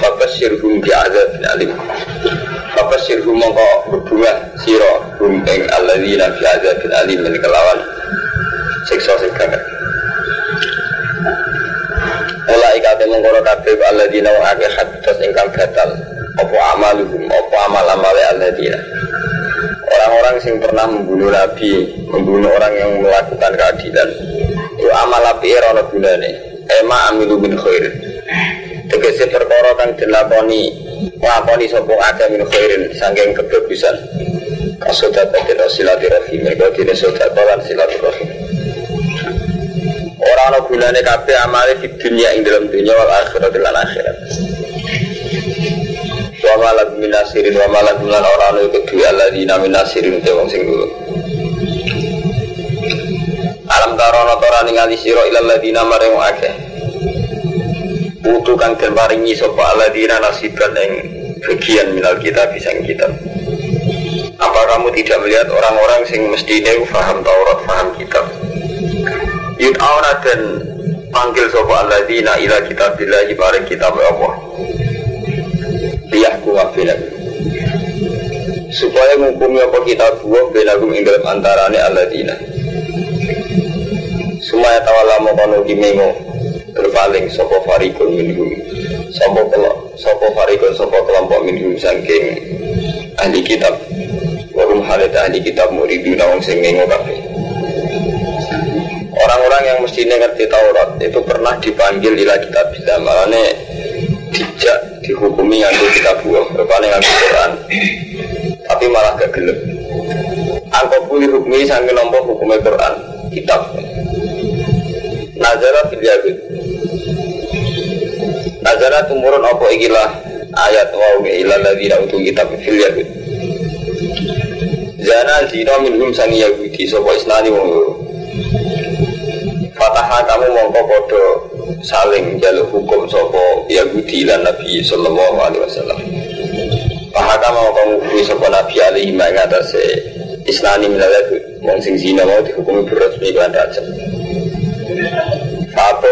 Fabashirhum bi'adzabin alim. Fabashirhum mongko berbunga siro Hum ing alladzina bi'adzabin alim Ini kelawan Siksa siksa Mulai kate mengkono kabeh alladzina wa akeh hadas ingkang batal. Apa amaluhum, apa amal-amale alladzina. Orang-orang yang pernah membunuh Nabi, membunuh orang yang melakukan keadilan, itu amal api era gunane. Ema amilu min khair. Tegese perkara kang dilakoni nglakoni sapa ada min khairin saking kebagusan. Kasodat dan silaturahim, mereka dene sodat lan silaturahim. Orang ana gunane kabeh amale di dunia ing dalam dunia wal akhirat lan akhirat. Wa malak minasirin wa malak minan orang anu kedua alladzina minasirin te wong sing dulu. Alam tarono tora ningali sira ilal ladina maring akeh. Putu kang den paringi sapa alladzina nasiban ing bagian minal kita bisa kitab. Apa kamu tidak melihat orang-orang sing mestine faham Taurat, faham kitab? Yud'auna dan panggil sapa alladzina ila kitabillahi maring kitab Allah. Liyahku wabinak Supaya menghukumi apa kita buah Benagum ing dalam antarane alladzina Sumaya tawala mokono kimengo berpaling sopo farikun minhum. Sopo kelok sopo farikun sopo kelompok minhum sangking ahli kitab. Warum halit ahli kitab muridu nawang sing kafe orang-orang yang mestinya ngerti Taurat itu pernah dipanggil ila kitab bila malane dijak dihukumi nganggo kitab buah berpaling nganggo Quran. Tapi malah gak gelap angkot pulih hukumi sangking nombor hukumnya Quran kitab Nazara fil Yahud Nazara tumurun apa ikilah ayat wa ila ladzina utul kitab fil Yahud Zana zina minhum sangi Yahudi sapa isnani wong loro. Fataha kamu mongko podo saling jaluk hukum sapa Yahudi lan Nabi sallallahu alaihi wasallam. Fahaka mau kamu hukumi sapa Nabi alaihi atase isnani minal Yahud wong sing zina mau dihukumi berresmi kan rajam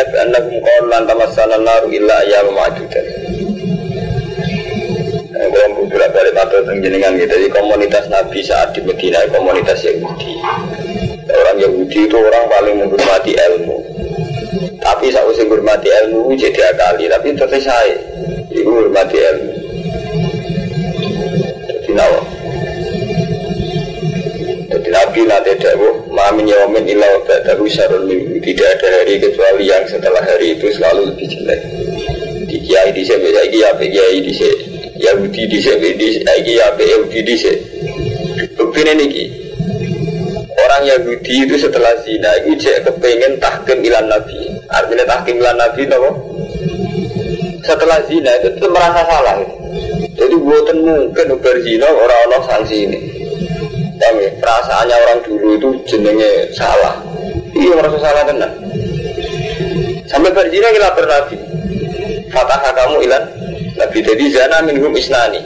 dari kata annakum qawlan tamassana naru illa ayyam ma'dudan. Belum beberapa kali tato jenengan gitu. Jadi komunitas Nabi saat di Medina komunitas Yahudi. Orang Yahudi itu orang paling menghormati ilmu. Tapi saat usia menghormati ilmu jadi akali. Tapi tetap saya menghormati ilmu. Jadi nawa. Nabi nanti dakwah Mamin yamin ilah ba'dahu syarul minggu Tidak ada hari kecuali yang setelah hari itu selalu lebih jelek. Di kiai di saya kiai apa kiai di sini. Yahudi di sini, sini. Apa Yahudi di sini. Bukti ini Orang Yahudi itu setelah zina itu cek kepengen tahkim ilan Nabi. Artinya tahkim ilan Nabi apa? Setelah zina itu, itu merasa salah. Jadi buatan mungkin berzina orang-orang sanksi ini Kami, perasaannya orang dulu itu jenenge salah. Iya merasa salah tenan. Sampai berzina kita bernabi. Fatah kamu ilan. Nabi jadi zana minhum isnani.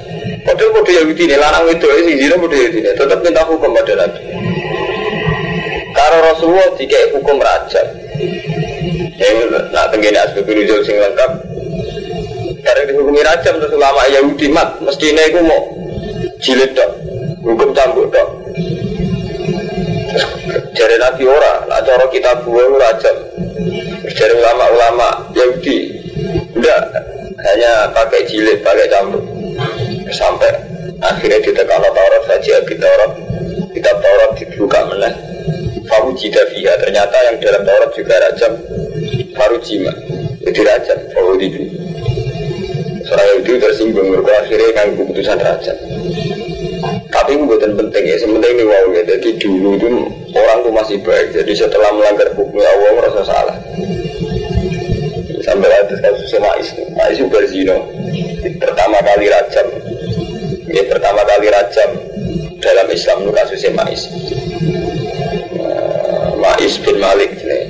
Padahal kode Yahudi ini, lanang itu, sing zina kode Yahudi ini, tetap minta hukum pada Nabi. Karena Rasulullah jika hukum raja, yang nak tenggine asbab nuzul sing lengkap, karena dihukumi raja terus ulama Yahudi mat, mestinya itu mau jilid dok, hukum cambuk dok. Jadi Nabi ora, nah cara kita buah raja. Dari ulama-ulama Yahudi, enggak hanya pakai jilid, pakai cambuk. Sampai akhirnya ditekan Taurat saja di Taurat, kitab Taurat dibuka menang. Fawujida fiha, ternyata yang dalam Taurat juga rajam Farujima, jadi rajam, Fawudidu. Seorang itu tersinggung, mereka akhirnya kan keputusan rajam. Tapi itu bukan penting ya, sementing ini wow ya. Jadi dulu itu orang tuh masih baik. Jadi setelah melanggar hukum Allah merasa salah. Sampai ada kasus Ma'is, itu berzino. pertama kali rajam ya pertama kali rajam dalam Islam itu kasusnya Mais uh, Mais bin Malik ini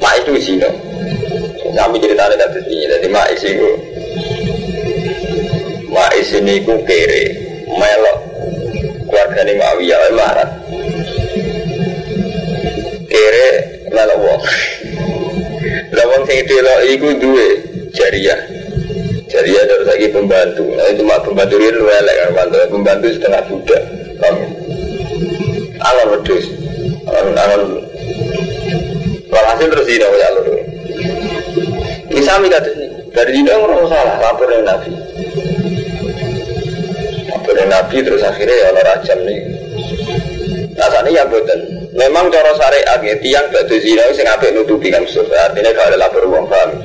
Mais itu zina kami ceritanya sini jadi Mais itu Mais ini ku kere melok keluarga ini Mawiyah marah kere melok wong Lawang sing delok iku duwe jariah jadi ada lagi pembantu, nah itu mak pembantu ini lu elek kan pembantu, pembantu setengah budak, kamu. Wedus, angan angan. Walhasil terus ini ya lu. Bisa mi kata ini, dari ini orang salah, lapor dari nabi. Dari nabi terus akhirnya ya orang rajam nih. Rasanya ya betul. Memang cara syariat ya, tiang gak ada zina, sing apik nutupi kan artinya gak ada lapor uang paham.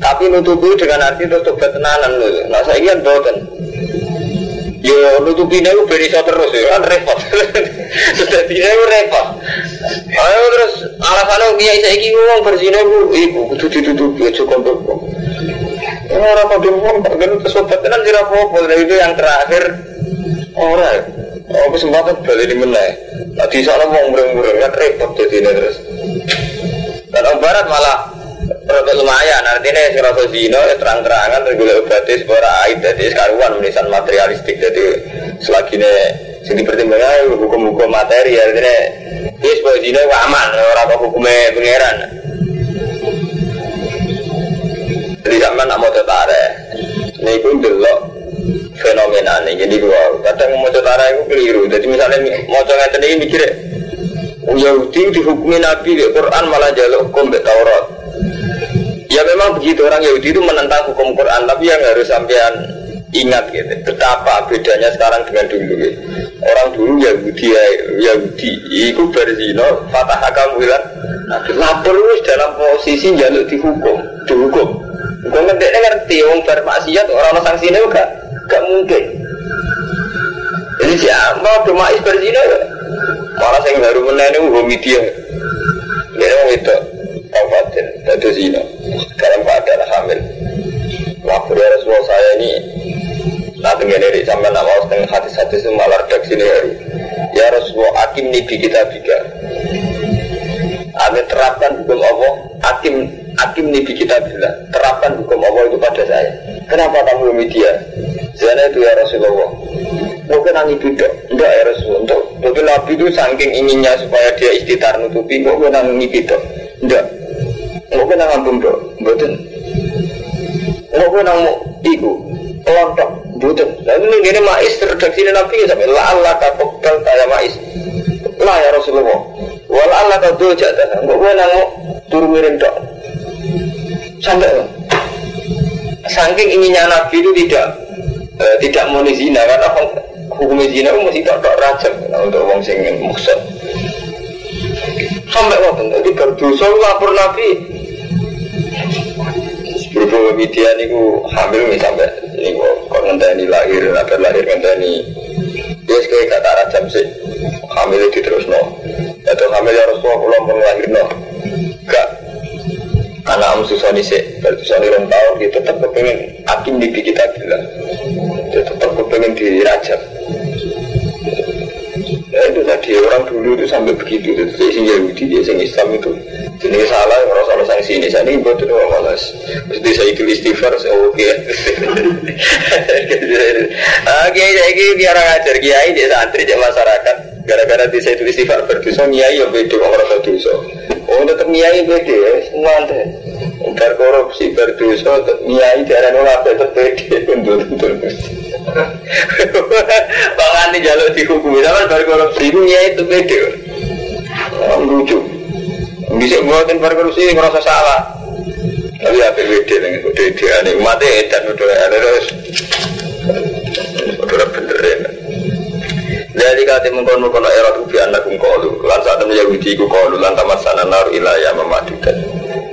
Tapi nutupi dengan arti terus tobat tenanan loh. Nah saya ingin boten. Yo nutupi itu beri terus ya kan repot. Sudah itu repot. Ayo terus alasannya kiai saya ingin ngomong berzina bu, ibu kudu ditutupi aja kondok. Orang pada ngomong tak genut sobat tenan tidak apa-apa. Itu yang terakhir orang. Oh kesempatan balik di mana? Nah di sana mau mureng-mureng kan repot jadi ini terus. Dan orang barat malah Rada lumayan, artinya si rasa zino ya terang-terangan terus gue berarti sebuah aib jadi sekaruan menisan materialistik jadi selagi ini sing dipertimbangkan hukum-hukum materi artinya ini sebuah zino aman orang apa hukumnya pangeran jadi zaman nak mau tertarik ini pun delok fenomena ini jadi gua kadang mau tertarik itu keliru jadi misalnya mau coba ini mikirnya Yahudi dihukumi Nabi di Quran malah jaluk hukum Taurat Ya memang begitu orang Yahudi itu menentang hukum Quran, tapi yang harus sampean ingat gitu, betapa bedanya sekarang dengan dulu. Gitu. Orang dulu Yahudi ya Yahudi, itu berzino, fatah hakam bilang, nah, lapor dalam posisi jaluk dihukum, dihukum. Gue ngerti ngerti, orang bermaksiat orang sanksi ini enggak, enggak mungkin. Jadi siapa mau demais berzino, malah saya baru menanya hukum dia. Dia itu kabupaten itu zina. Dalam keadaan hamil. Lapor ya Rasulullah saya ini nggak dari sampai nama setengah hati-hati itu malah redaksi ini hari ya Rasulullah akim nibi kita tiga. Amin terapkan hukum Allah akim akim nibi kita bila terapkan hukum Allah itu pada saya kenapa kamu media Zana itu ya Rasulullah mungkin nangi bidok enggak ya Rasulullah mungkin Nabi itu saking inginnya supaya dia istitar nutupi mungkin nangi bidok enggak Mungkin nang ampun dok, betul. Mungkin nang iku, kelontok, betul. Lalu ini ini mais redaksi nabi sampai la Allah kapokal kaya mais. Lah ya Rasulullah. Wala Allah kau dua jatah. Mungkin nang turu miring dok. Sampai Saking inginnya Nabi itu tidak eh, tidak mau zina karena hukum zina itu mesti tak tak rajam untuk orang sing maksud sampai waktu itu berdosa lapor Nabi Berhubung media ini hamil nih sampai ini kok ngenteni lahir, agar lahir ngenteni. Dia sekali kata rajam sih, hamil itu terus no. Atau hamil ya Rasulullah pulang pun lahir no. Gak. Anak am susah nih sih, bersusah nih orang tahu dia tetap kepengen akim di kita bilang. Dia tetap kepengen di rajam. Ya, itu tadi orang dulu itu sampai begitu, itu sih Yahudi, dia sing Islam itu ini salah, kalau salah sanksi ini, saya ini buat itu malas. Mesti saya itu istighfar, saya oke. Oke, jadi dia orang ngajar kiai, dia santri, dia masyarakat. Gara-gara di saya itu istighfar berdosa, kiai yang beda orang rasa dosa. Oh, tetap kiai beda ya, semua ante. Berkorupsi, berdosa, kiai darah nolak, tetap beda. Betul-betul. Bang Andi jaluk dihukumi, sama berkorupsi, kiai itu beda. Lucu. Bisa buatin korupsi ngerasa salah. Tapi apa beda dengan beda ini umatnya edan udah ada terus. Udah bener ya. Dari kata mengkon mengkon era tubi anak kongkolu. Lan saat temen Yahudi ku kolu lan tamat sana naru ilayah memadukan.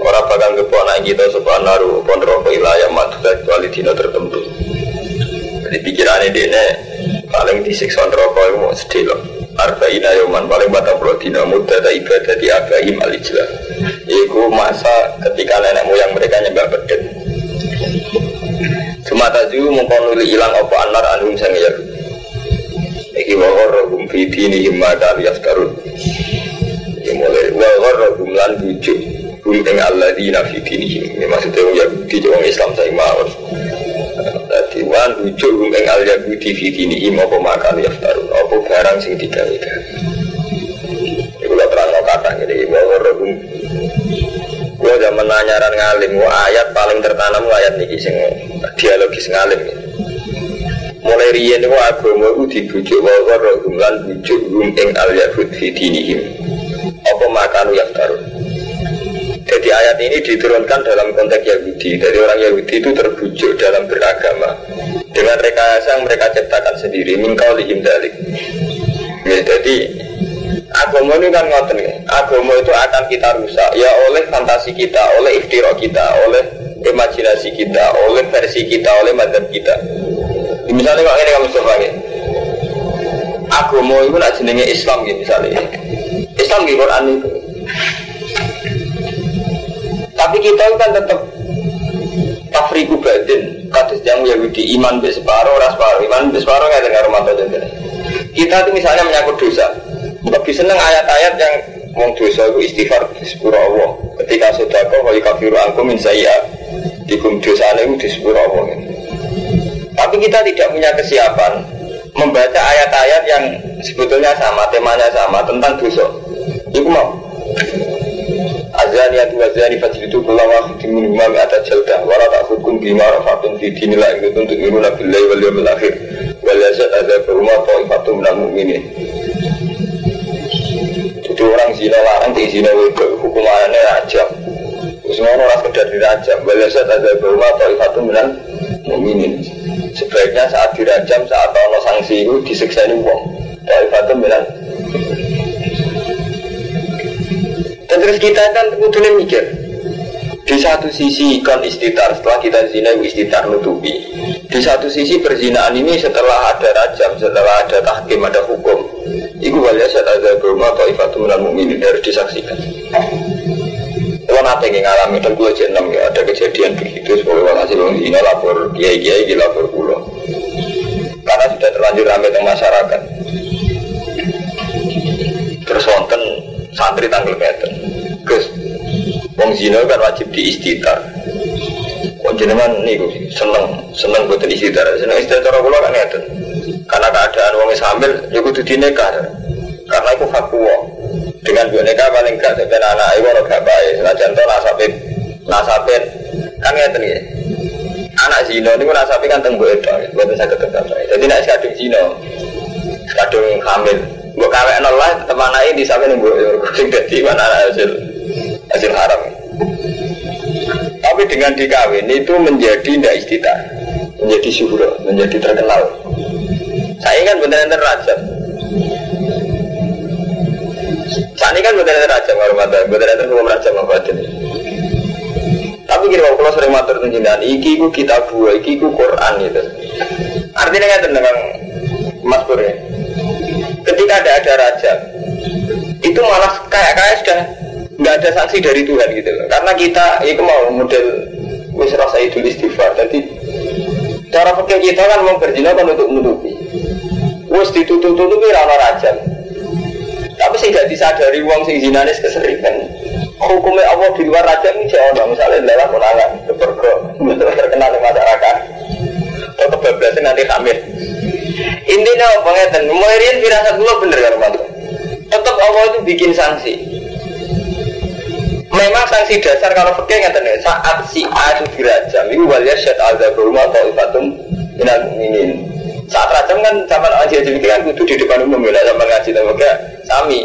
Orang bakal keponak kita sebuah naru pon rokok ilayah madukan kecuali dino tertentu. Jadi pikirannya dia paling disiksa rokok itu mau sedih loh. Arba'ina yoman paling batang puluh dina muda ibadah di Abrahim alijlah Iku masa ketika nenek moyang mereka nyembah bedek fataju mongko nuli ilang apa anar anhum sang ya iki wa gharrahum fi dinihim ma kanu yaftarun. Ya mulai wa gharrahum lan bujuk hum ing alladzina fi dinihim. Ini maksudnya ya di wong Islam saya mawon. Dadi wan bujuk hum ing al yahudi fi dinihim apa ma kanu yaftarun? Apa barang sing digawe-gawe Iku lah terang kata ini wa gharrahum. Gue zaman nanyaran ngalim, gua ayat paling tertanam ayat niki dialogis ngalim. Mulai riyen agama itu dibujuk bahwa rohum lan bujuk hum ing al yahud fi dinihim. Apa makanu taruh? Jadi ayat ini diturunkan dalam konteks Yahudi. Jadi orang Yahudi itu terbujuk dalam beragama dengan rekayasa yang mereka ciptakan sendiri. Mingkau lihim dalik. Ya, jadi agama ini kan ngoten ya. Agama itu akan kita rusak ya oleh fantasi kita, oleh iftira kita, oleh imajinasi kita, oleh versi kita, oleh madhab kita. Misalnya kalau ini kamu coba ya. Agama itu nak jenenge Islam gitu misalnya. Islam di Quran itu. Tapi kita kan tetap tafriku badin kados yang Yahudi iman be separuh ras separuh iman be separuh nggak dengar mata kita itu misalnya menyangkut dosa lebih seneng ayat-ayat yang wong dosa itu istighfar di sepura Allah. Ketika sodako wa kafiru angkum min saya dikum dosa itu di sepura Allah. Tapi kita tidak punya kesiapan membaca ayat-ayat yang sebetulnya sama, temanya sama tentang dosa. Ibu mau. Azani atu azani fajridu kula wahidin min imam ata jalda Wala ta'khudkum bima rafatun fi dinillah Ingin untuk miruna billahi wal yawmil akhir Wal yasad adha berumah ta'ifatum minal mu'minin jadi orang zina larang di zina wedok hukumannya rajam. Semua orang sekedar dirajam. Balasa ada bahwa itu minan mukminin. Sebaiknya saat dirajam saat ono sanksi itu disiksa ini uang. itu minan. Dan terus kita kan kudunya mikir. Di satu sisi kon istitar setelah kita zina istitar nutupi. Di satu sisi perzinaan ini setelah ada rajam, setelah ada tahkim, ada hukum, Iku wali asat ada berumah atau ifatu minal mu'minin harus disaksikan. Nanti yang ngalami dan gue jenam ya ada kejadian begitu sebagai orang ini lapor kiai kiai di lapor pulau. Karena sudah terlanjur ramai dengan masyarakat. Terus wonten santri tanggal keten, Gus, wong zina kan wajib di istitar. Wong jenengan nih seneng seneng buat istitar, seneng istitar kalau kan ngeten. Karena keadaan wong hamil ya kudu dinekah karena itu fakwa dengan nikah paling gak sampai anak ibu orang gak baik. Nah contoh nasabin nasabin. Kan ngerti ya anak zino ini nasabin kan tenggu itu gue bisa ketemu jadi nak kadung zino kadung hamil gue kawin nol lah teman anak ini sampai nunggu sing jadi mana hasil hasil haram. Tapi dengan dikawin itu menjadi tidak istitar menjadi syuhur menjadi terkenal. Saya kan benar-benar raja. Saat ini kan benar-benar raja kehormatan, benar-benar hukum raja mafatin. Tapi gini kalau sering matur dengan iki ku kita dua, iki ku Quran itu. Artinya kan tentang Mas Pur ya. Ketika ada ada raja, itu malah kayak kayak sudah nggak ada sanksi dari Tuhan gitu. Karena kita itu mau model wis rasa itu istighfar. Jadi cara pakai kita kan mau untuk menutupi. Wes ditutup-tutupi rana rajam. Tapi sih gak disadari uang sing zinanis keseringan. Hukumnya Allah di luar rajam ini jauh misalnya lewat konangan kepergo terkenal di masyarakat. Atau kebablasan nanti hamil. Intinya apa ngeten, mulai rian firasat dulu bener kan Tetap Allah itu bikin sanksi. Memang sanksi dasar kalau fakir ngeten ya, saat si A itu dirajam, itu walia syad azab rumah atau ifatum minal minin saat rajam kan zaman aja jadi kan kudu di depan umum ya sama ngaji sama kayak sami.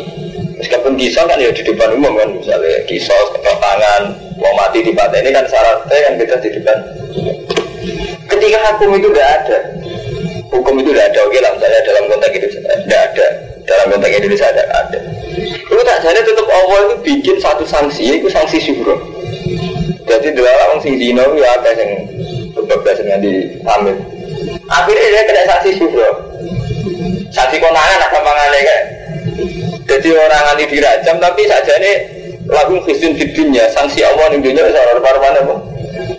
Meskipun kisah kan ya di depan umum kan misalnya kisah ketok tangan mau mati di pantai ini kan syaratnya kan kita di depan. Ketika hukum itu tidak ada hukum itu tidak ada oke lah misalnya dalam konteks itu tidak ada dalam konteks Indonesia tidak ada. Itu tak jadi tetap Allah itu bikin satu sanksi itu sanksi syukur jadi dua orang sing zino ya ada yang beberapa yang di pamit Akhirnya dia kena saksi syukur. Saksi konangan ada mangannya kan. Jadi orang anti dirajam tapi saja ini lagu khusnul di dunia sanksi Allah di dunia seorang mana pun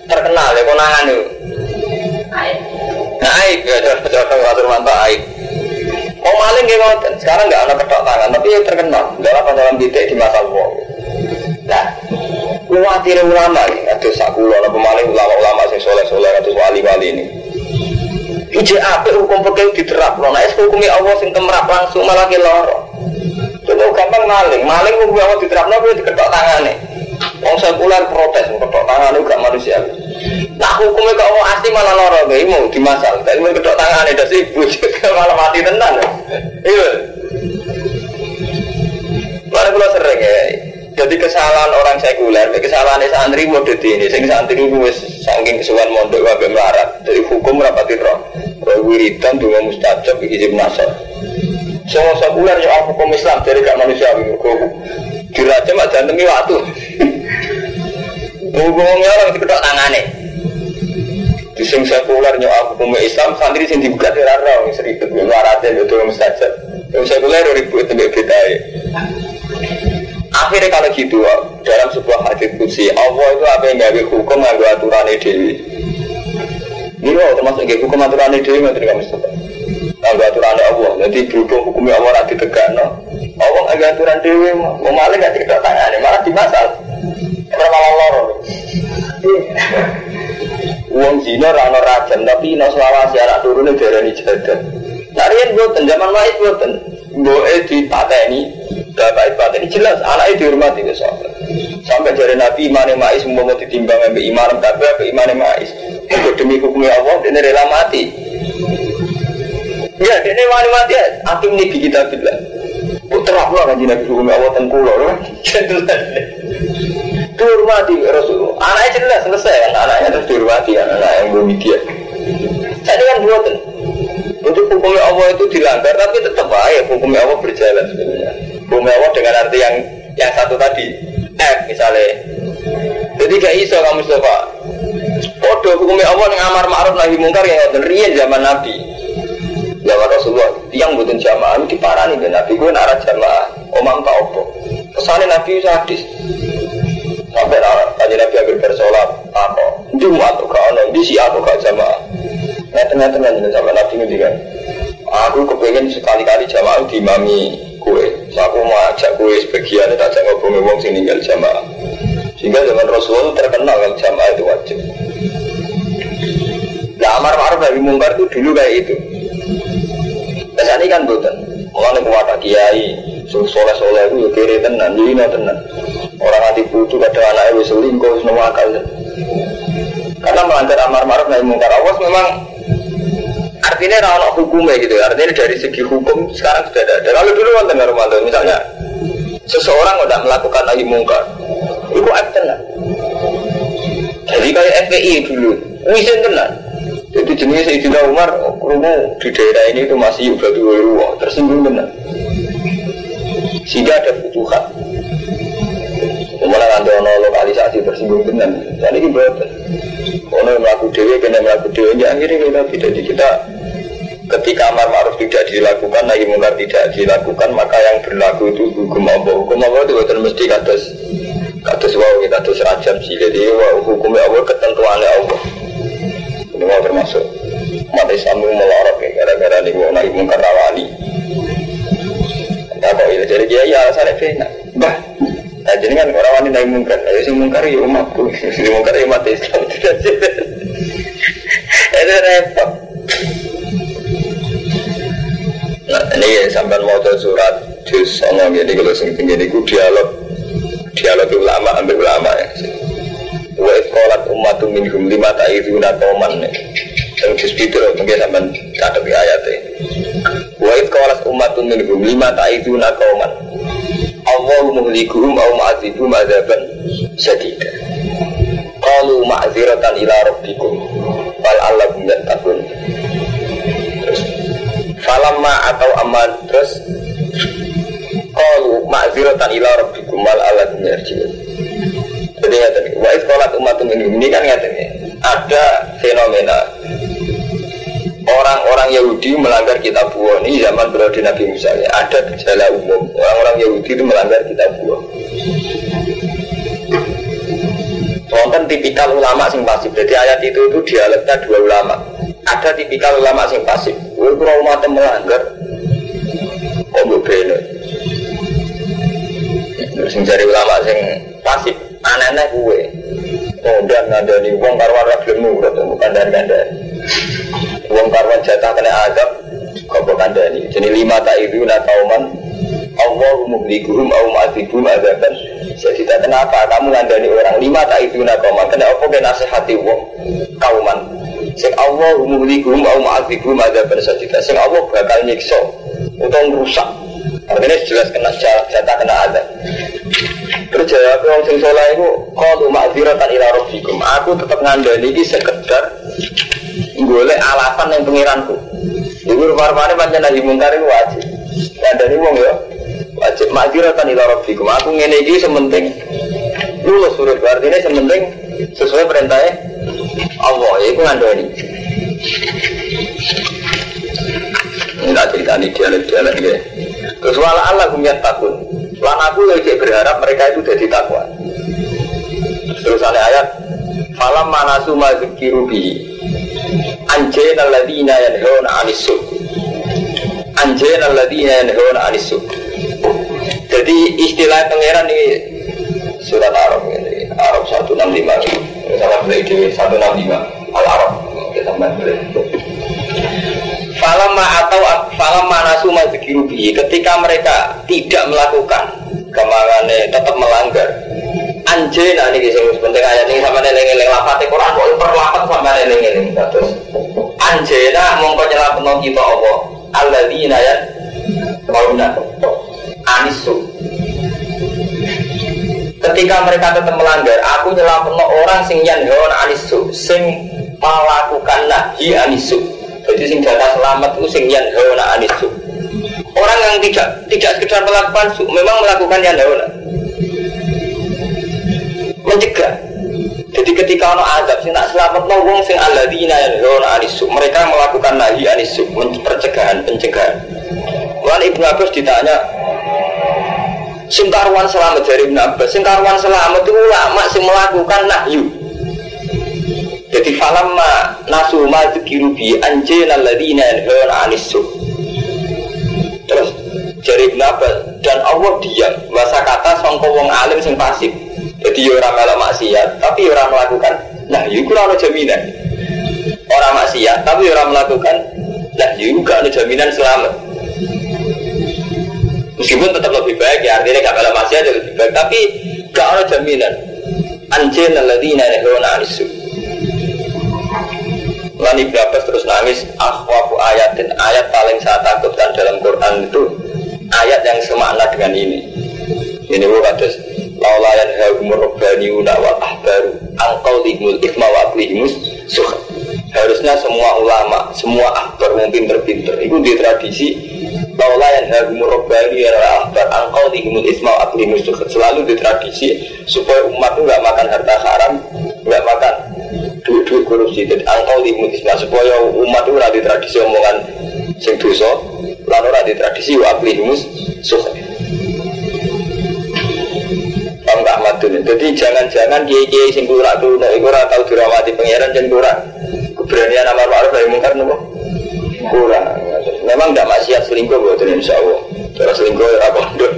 terkenal ya konangan itu. Nah, aib ya, coba Mas Romanto aib. Mau maling ngoten. Sekarang nggak ada ketok tangan, tapi ya terkenal. Dalam dalam titik di masa wong. Nah, khawatir ulama nih, ada sakulo, ada pemaling ulama-ulama sing soleh-soleh, atau wali-wali ini. Ije apa hukum pakai diterap, nah es hukumnya Allah sing kemerap langsung malah ke loro. Coba gampang maling, maling hukum Allah diterap, nah diketok tangan nih. Wong sekuler protes, ketok tangan itu gak manusia. Nah hukumnya kok mau asli malah loro gak mau dimasal. Tapi mau kedok tangan itu sih bujuk malah mati tenan. Iya. Mana kalau sering ya. Jadi kesalahan orang sekuler, kesalahan santri mau jadi ini. Sing santri itu wis saking kesuwan mondok wae melarat. Jadi hukum rapati roh. Roh wiridan dua mustajab iki nasar. Semua sekuler yo hukum Islam jadi gak manusia diraja mak jantengi waktu. Hubungnya orang diketok tangane. Di sing sekuler nyoal hukum Islam santri sing di rara wong seribet melaratnya itu mustajab. Yang sekuler ribut tembak beda Akhirnya kalau gitu, dalam sebuah hadis kutsi, Allah itu apa yang gawe hukum nganggo aturan dewi. Ini loh termasuk gawe hukum aturan dewi nggak terima Mustafa. Nganggo aturan Allah, nanti berhubung hukumnya Allah nanti tegak no. Allah nganggo aturan dewi, mau maling nggak tidak tangan, malah dimasal. Karena malah loro. Uang zina rano rajam, tapi no selawasi anak turunnya darah jadah. Narian buatan, zaman wais buatan. Boe di ini Bapak Ibu ini jelas anaknya dihormati ke sahabat. Sampai dari Nabi iman mais semua mau ditimbang sampai iman kabeh sampai iman mais. Itu demi hukumnya Allah ini rela mati. Ya, ini wani mati ya. Akim ini kita bilang. Putra aku kan jinak hukumnya Allah tengkulo. Jelas. Dihormati Rasulullah. Anaknya jelas selesai kan. Anaknya terus dihormati anak yang belum dia. Jadi kan buatan. Untuk hukumnya Allah itu dilanggar, tapi tetap baik hukumnya Allah berjalan sebenarnya. Hukumnya Allah dengan arti yang yang satu tadi, F misalnya. Jadi gak iso kamu coba. Podo hukumnya Allah yang amar ma'ruf nahi mungkar yang ngoten riyen zaman Nabi. Zaman Rasulullah, yang butuh jamaah di parani dan Nabi gue nara jamaah. Omam tak opo. Nabi sadis. Sampai aja Nabi ambil bersolat, apa? Jumat tuh kau di si aku kau jamaah. Ngeten-ngeten kan sama Nabi ngerti kan. Aku kepengen sekali-kali jamaah mami kue. Aku mau ajak kue sebagian tak ajak ngobrol wong sing ninggal jamaah. Sehingga zaman Rasulullah terkenal kan jamaah itu wajib. Nah, amar ma'ruf nahi mungkar itu dulu kayak itu. Biasanya kan bukan. Mulanya kuwata kiai, soleh soleh itu ya kiri tenan, jadi tenan. Orang hati putu kadang anaknya wis selingkuh, semua akal. Karena melanggar amar ma'ruf nahi mungkar awas memang artinya kalau hukumnya gitu artinya dari segi hukum sekarang sudah ada. Kalau dulu wonten Ramadan misalnya seseorang udah melakukan lagi mungkar itu tenang jadi kayak FPI dulu wisen tenang jadi jenis Sayyidina Umar rumu di daerah ini itu masih udah dua tersinggung tenang sehingga ada kebutuhan Mulai nanti ono lokalisasi tersinggung tenang jadi ini betul Ono melakukan dewi, kena melakukan dewi, akhirnya kita tidak kita ketika amar ma'ruf tidak dilakukan, nahi mungkar tidak dilakukan, maka yang berlaku itu hukum Allah. Hukum Allah itu betul mesti kados kados wow, kados rajam sih. Jadi wow, hukumnya Allah ketentuan Allah. Ini mau termasuk mati sambung melorot ya, gara-gara ini mau nahi mungkar rawani. Ya kok ini jadi dia ya alasannya benar. Bah, Nah, jadi kan orang wanita yang mungkar, ayo si mungkar ya umatku, si mungkar ya umat Islam tidak Itu repot. Nah, ini sampai mau surat juz sama gini kalau sing tinggi ini ku dialog dialog ulama ambil ulama ya. Wa kolat umat minhum lima ta'iduna qauman ya. Yang juz itu mungkin sampai catat di ayat ini. Wa kolat umat minhum lima ta'iduna qauman. Allah muhlikuhum au ma'adzibum adzaban sadida. Qalu ma'ziratan ila rabbikum wal allakum yattaqun. Falamma atau aman terus Qalu ma'ziratan ila rabbikum wal alakum yarjiun Jadi ngeten wa iskolat umatum ini kan ngeten Ada fenomena Orang-orang Yahudi melanggar kitab buah ini zaman periode Nabi Musa ya. Ada gejala umum Orang-orang Yahudi itu melanggar kitab buah Wonten tipikal ulama sing pasif. Jadi ayat itu itu dialeknya dua ulama. Ada tipikal ulama sing pasif. Gue kurang umat melanggar. Kok bener. Terus sing cari ulama sing pasif, aneh-aneh dan ada di uang karwan nurut, bukan dan kandani. Uang karwan jatah kena azab, kok bukan dani. Jadi lima tak itu nak kauman, Allah muhlikuhum au ma'adibum azaban jadi kenapa kamu ngandani orang lima tak itu nak kauman kenapa kena nasihati uang kauman Sing Allah muhlikuhum au ma'adzibhum adzaban sadida. Sing Allah bakal nyiksa utawa rusak. Artinya jelas kena jatah kena ada. Terus jawab orang sing soleh itu qalu ma'dziratan ila rabbikum. Aku tetap ngandani iki sekedar golek alasan yang pengiranku. Ibu rumah-rumahnya pancen nahi mungkar itu wajib. Ngandani wong ya wajib ma'dziratan ila rabbikum. Aku ngene iki sementing lulus surat artinya sementing sesuai perintahnya Allah ya itu ngandani. Enggak cerita ini dialek-dialek ya. Terus wala Allah kumyat takun Lan aku lagi berharap mereka itu jadi takwa. Terus ada ayat Falam manasu mazikiru bi? Anjena ladina yanhona anisu Anjena ladina yanhona anisu Jadi istilah pangeran ini Surat Arab ini Arab 165 sama beli di 165 Al Arab kita beli Falamma atau falamma nasu madzikirubi ketika mereka tidak melakukan kemangane tetap melanggar. Anjena nih sing penting ayat ini sama neling-eling lafate Quran kok perlapan sama neling-eling terus anjena mongko nyelapno kita Allah. Alladzina ya kauna anisu ketika mereka tetap melanggar aku nyelametno orang sing yanhaun anisu sing melakukan nahi anisu. Jadi sing jatah selamat itu sing yanhaun anisu. Orang yang tidak tidak sekedar melakukan su memang melakukan yanhaun mencegah. Jadi ketika ono azab sing tak selamat no wong sing alladzina yanhaun anisu mereka melakukan nahi anisu pencegahan pencegahan. Lalu Ibnu Abbas ditanya Singkarwan selamat dari Ibn Abbas Singkarwan selamat itu ulama sing melakukan nahyu Jadi falamma nasu ma dzikiru bi anjina alladziina yanhauna 'anis Terus dari Ibn Abbas dan Allah diam bahasa kata sangka wong alim sing pasif. Jadi ya orang melok maksiat tapi ya orang melakukan nah iku ora jaminan. Orang maksiat tapi ya orang melakukan nah juga ada jaminan selamat. Meskipun tetap lebih baik ya, artinya gak kalah masih aja lebih baik, tapi gak ada jaminan. Anjir naladina nehona anisu. Lani berapa terus nangis akhwafu ayat dan ayat paling saya takutkan dalam Quran itu ayat yang semakna dengan ini. Ini bukan terus laulayan hagumur robbaniuna wal ahbaru angkau limul ikma wa aklihimus Harusnya semua ulama, semua ahbar yang pinter-pinter itu di tradisi Laulah yang harum robbani adalah akbar angkau dihimul isma akli musuh selalu di tradisi supaya umat itu nggak makan harta haram, nggak makan duit-duit korupsi. Dan angkau dihimul isma supaya umat itu di tradisi omongan sing dosa, lalu di tradisi akli musuh. Paham nggak madun? Jadi jangan-jangan kiai-kiai sing kurang nek ora tahu dirawati pangeran jangan kurang. Keberanian amar ma'ruf nahi mungkar nopo? Kurang. Memang tidak maksiat selingkuh buat insya Allah. Cara selingkuh ya apa pondok.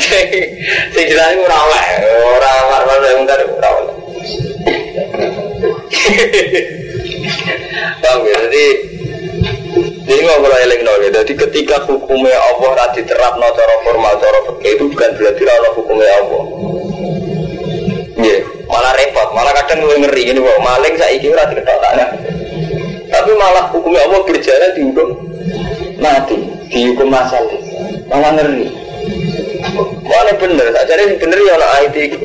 Sing itu ora orang amar ma'ruf nahi mungkar ora oleh. Paham ya? Jadi ini ngobrol eling no, Jadi ketika hukumnya Allah rati terap no cara formal cara itu bukan berarti rano hukumnya Allah. Iya, malah repot, malah kadang gue ngeri ini maling saya ini rati tanah. Tapi malah hukumnya Allah berjalan dihukum mati, dihukum masal, malah ngeri. Mana bener, tak cari bener ya anak IT itu.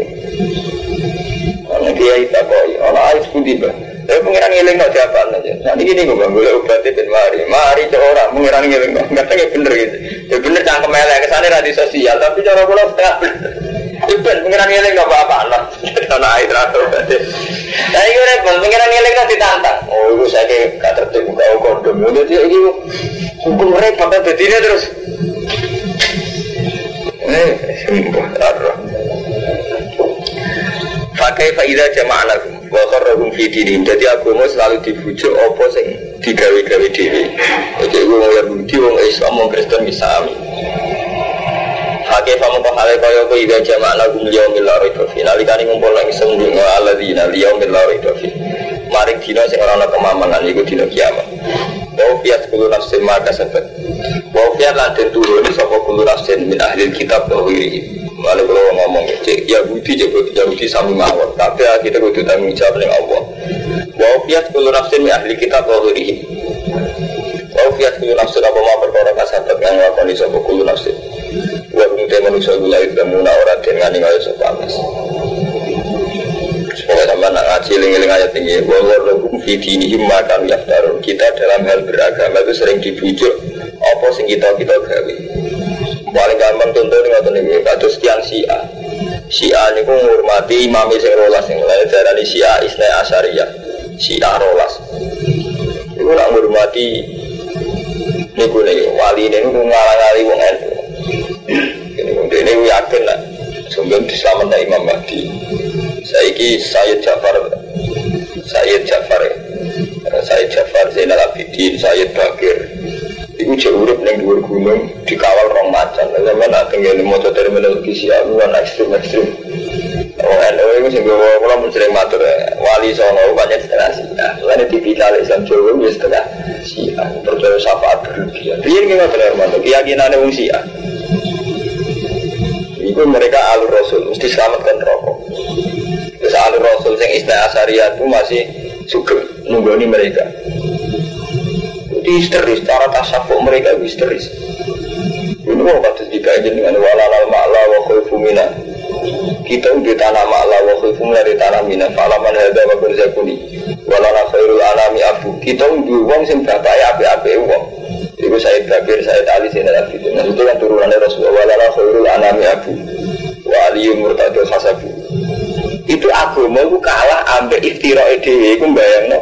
Dia itu kok, anak IT pun tiba. Tapi pengiran ngiling nggak siapa aja. Nanti gini gue bang, boleh obat itu mari, mari ke orang pengiran ngiling nggak, nggak tahu bener gitu. Ya bener cangkem elek ke sana radi sosial, tapi cara gue setengah bener. Iben pengiran ngiling nggak apa-apa lah. Anak air berarti. Nah ini repot, pengiran ngiling nggak ditantang. Oh itu saya kayak kata tuh buka kondom. Jadi ini hukum repot, tapi ini terus. Eh, Pakai faidah jama'anakum wa kharrahum fidinim. Jadi agama selalu dibujuk apa sing digawe-gawe dhewe. Jadi wong Yahudi, wong Islam, wong Kristen bisa. Hake famu hale kaya ko ida jama ala gum liya mil lari tofi Nalikani ngumpul lagi sembuh ala dina liya mil lari tofi Mari dina sing ora ana kemamangan kiamat. Wa fiat kulo nafsin maka sebet Wa fiat lan den turuni sapa kulo nafsin min ahli kitab wa wiri Lalu kalau ngomong cek Yahudi coba Yahudi sami mawon. Tapi kita kudu tanggung jawab dengan Allah. Wa fiat kulo nafsin min ahli kitab wa wiri Wa fiat kulo nafsin apa ma perkara kasabat yang ngakoni sapa kulo nafsin Wa kemudian manusia gula itu muna orang dan ngani kaya sepanas Semoga sampai nak ngaji ling-ling ayat tinggi Wa lakum fi dinihim makan yaftarun. Kita dalam hal beragama itu sering dibujuk Apa sing kita kita gawe? Paling gampang contoh ini ngotot ini Kados tiang Syiah. Syiah ini pun menghormati imam sing rolas Yang lain darah Syiah Isna Asyariyah. Syiah rolas. Itu nak menghormati Niku nih wali ini ngalang-ngali wong ini yakin lah sumber diselamatkan Imam Mahdi saiki Sayyid Jafar Sayyid Jafar Sayyid Jafar Zainal Abidin Sayyid Bakir. Itu jauh urip yang dua gunung dikawal rong macan. Lalu mana tinggal mau terminologi siapa kan ekstrim ekstrim Oh, NU itu sih gue kalau pun sering matur wali sono banyak setengah sih. Lain tipikal Islam Jawa ya setengah sih. Percaya syafaat berlebihan. Dia gimana benar mantu keyakinan wong itu mereka alur rasul mesti selamatkan rokok. Terus alur rasul yang istilah asariah itu masih suka nunggoni mereka. Itu histeris cara tasawuf mereka histeris. Ini mau kata dikaji dengan walalal ma'la wa khulfu kita di tanah ma'la wa khulfu di tanah mina. Falaman hadha wa berzakuni walala khairul alami abu. Kita di uang sing bapak api-api uang itu saya Bakir, saya Ali, saya Nabi Nah itu kan turunannya Rasulullah. Walala khairul anami abu. Wa aliyu murtadul hasabu Itu agama itu kalah ambek iftira dewe Itu bayang no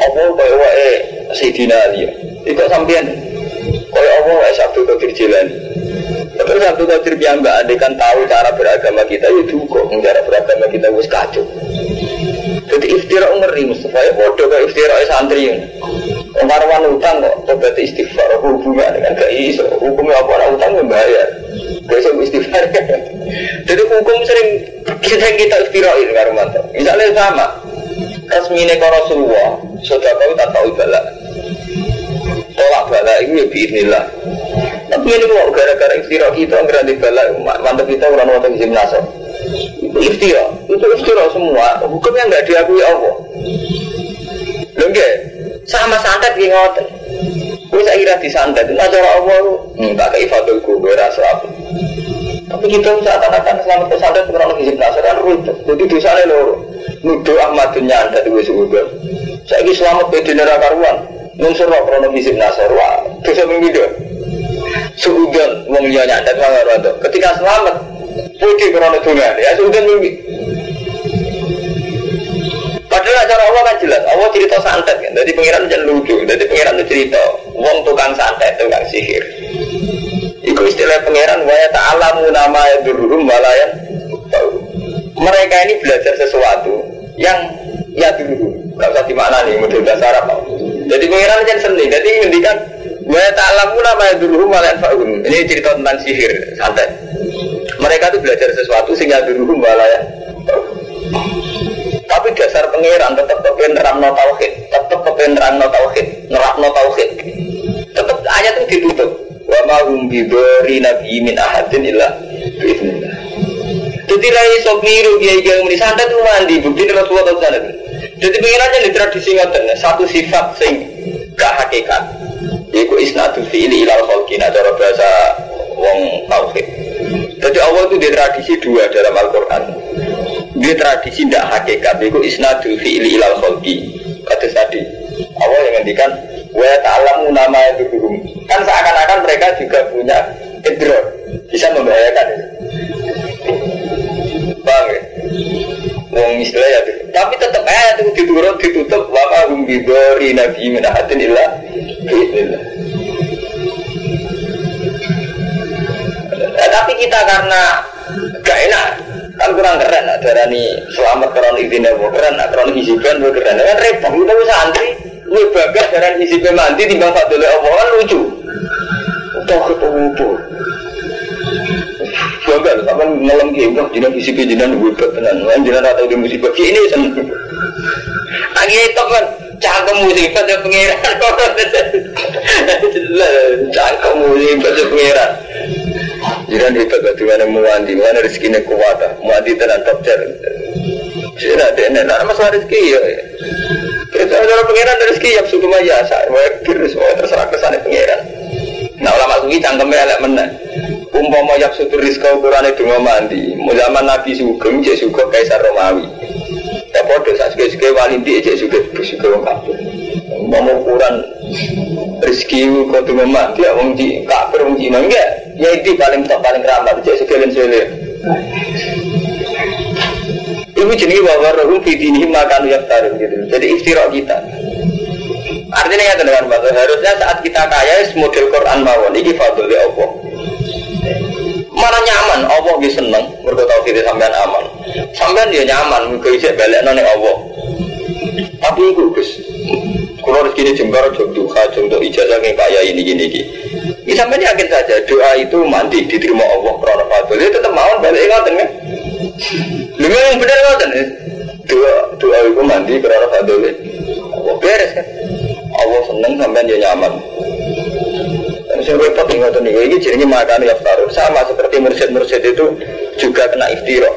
Apa kaya wae Sayyidina Ali? Itu sampean Kaya apa wae Sabtu Qadir Jilani? Terus Sabtu Qadir Mbak Adekan tahu cara beragama kita Ya duka Cara beragama kita wis kacau. Jadi iftira ngeri Mustafa. Ya bodoh kayak iftira santri Kemaruan utang kok tobat istighfar hubungan dengan gak iso. Hukumnya apa? Orang utang membayar besok istighfar. Jadi hukum sering kita kita iftirain karuman misalnya sama. Resmine ke Rasulullah sudah kau tak tahu balak tolak balak itu ya biinillah tapi ini kok gara-gara iftira kita nggak di balak mantap kita orang orang izin nasab. Itu iftira. Itu iftira semua. Hukumnya nggak diakui Allah. Lengge, sama santet ki ngoten. Kuwi sak kira disantet, nah cara Allah hmm, tak kei fadil ku rasa apa. Tapi kita seakan-akan selamat kesantet kurang lebih penasaran rute. Jadi dosanya loro. Nuduh Ahmad dunia anda di sudah. Saya ini selamat beda neraka karuan. Nunsur wa krono bisip nasar wa. Dosa minggu Seudon wong liya nyandat mangarodo. Ketika selamat, putih krono dunia. Ya seudon minggu. Padahal cara Allah kan jelas, Allah cerita santet kan. Jadi pengiran jangan lucu. Jadi pengiran itu cerita, wong tukang santet, tukang sihir. Itu istilah pengiran waya ta'alamu nama ya walayan. Mereka ini belajar sesuatu yang ya dulu. Gak usah di mana nih, model dasar apa. Jadi pengiran jangan seni. Jadi ngendikan waya ta'alamu nama ya durum walayan faun. Ini cerita tentang sihir santet. Mereka itu belajar sesuatu sehingga durum walayan. Tapi dasar pengiran tetap kepen nerangno tauhid, tetap kepen nerangno tauhid, nerangno tauhid. Tetap ayat itu ditutup. Wa ma hum bidori nabi min ahadin illa biiznillah. Jadi rai sok niru kiai kiai muni santet itu mandi bukti Rasulullah tahu santet. Jadi pengiran yang di tradisi ngoten satu sifat sing gak hakikat. Iku isnatu fi'li ilal khalqin cara bahasa wong tauhid. Jadi Allah itu di tradisi dua dalam Al-Quran. Dia tradisi tidak hakikat itu isnadul fi'li ilal kholqi kata tadi Allah yang ngendikan wa ta'alamu nama itu hukum kan seakan-akan mereka juga punya idror bisa membahayakan. Bang ya? Wong istilah ya tapi tetap ayat itu diturut ditutup wa ma hum bidori nabi min ahadin illa biiznillah tapi kita karena gak enak kan kurang keren nak darani selamat karena izin Allah keren nak karena hisiban keren. Kan repot kita santri lu bagas darani hisiban mandi timbang fadlul Allah kan lucu. Udah ketemu Bangga loh, sama ngelam game wah jinak isi jinak gue tenan, kan jinak atau di musibah ini seneng. Lagi itu kan cangkem musibah dan pengiran, cangkem musibah dan pengiran. Jinak hebat batu mana muandi, mana rezekinya kuat, muandi tenan top jar. Sini ada nenek, masalah rezeki ya. Kita ada pengiran rezeki yang suku maya, saya semua terserah kesannya pengiran. Nah ulama suki cangkemnya elek menang umpama yak sutur rizka ukurane dungo mandi mau zaman Nabi Sugeng cek suga Kaisar Romawi ya podo saat suge-suge walindi cek suge suge wong kafir umpama ukuran rizki kau dungo mandi ya wong di kafir wong Cina enggak ya itu paling top paling ramah suge dan suge Ibu jenis bahwa rohum fitini makan yang taruh gitu. Jadi istirak kita. Artinya ya dengan bahasa harusnya saat kita kaya model Quran mawon ini fadl ya Allah mana nyaman Allah bisa seneng mereka tahu kita sampean aman. Sampean dia nyaman mereka bisa balik nane Allah. Tapi itu kalau rezeki ini jembar jom untuk ijazah yang kaya ini gini gini ini sampean yakin saja doa itu mandi diterima Allah karena fadl dia tetap mau balik ingat kan? Lima yang benar kan doa doa itu mandi karena fadl Allah beres kan? Allah seneng sampean dia nyaman. Sing repot nih tuh nih, ini jadi makan ya sama seperti mursyid-mursyid itu juga kena iftirok.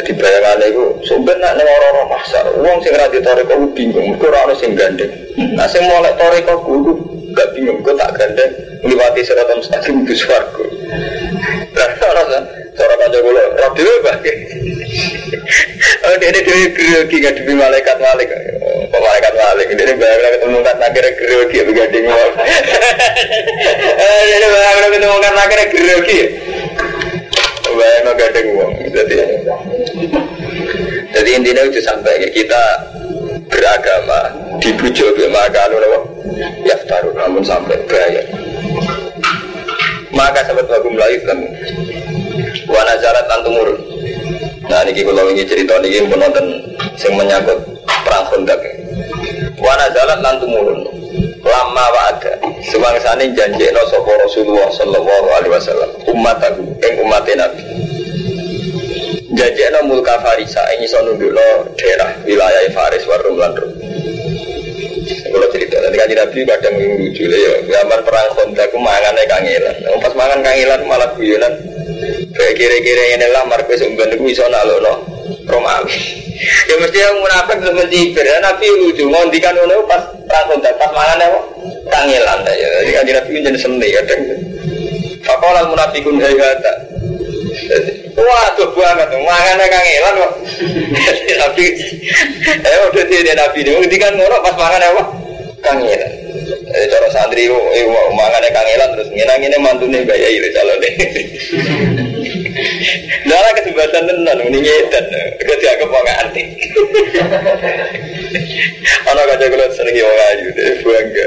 Jadi bayangannya itu sumber nak nih orang-orang pasar, uang sing rati toreko bingung, gue orang sing gandeng. Nah sing mulai toreko gue gak bingung, gue tak gandeng, melewati seratan mustaqim itu suaraku. Nah orang cara kaca gue radio bagai. Oh dia dia grogi nggak demi malaikat malaikat, oh, malaikat malaikat. Dia bayar ketemu kan akhirnya grogi begading mau. Dia bayar ketemu kan akhirnya grogi. Bayar no gading uang. Jadi jadi intinya itu sampai kita beragama dibujuk maka anu ya taruh namun sampai bayar maka sahabat bagus melayu kan wana jalan tantumur nah ini kalau ingin cerita ini pun nonton yang menyangkut perang kondak wana jalan tantumurun lama ada. Semangsa ini janji no Rasulullah Sallallahu Alaihi Wasallam umat aku yang umat Nabi janji no mulka Farisa ini so nunduk daerah wilayah Faris warum lan kalau cerita nanti kan nabi kadang lucu ya gambar perang kontak aku mangan kangelan pas mangan kangelan malah guyonan. Kayak kira-kira ini lah markus umban aku bisa nalo no Romawi ya mesti yang munafik terus mencibir. Ya nabi lucu ngondikan ono pas perang kontak pas mangan ya kangelan ya. Jadi kan nabi jadi seni ya deng Fakolah munafikun hayata Waduh banget, mangannya kangelan kok. Nabi, eh udah dia nabi ini, kan ngorok pas mangan apa? kangelan. Eh cara santri eh mangane kangelan terus ngenang-ngene mantune gaya ile calone. Dara kesempatan tenan muni nyedan. Ketika wong antik. Ana kaca kula seneng wong ayu deh bangga.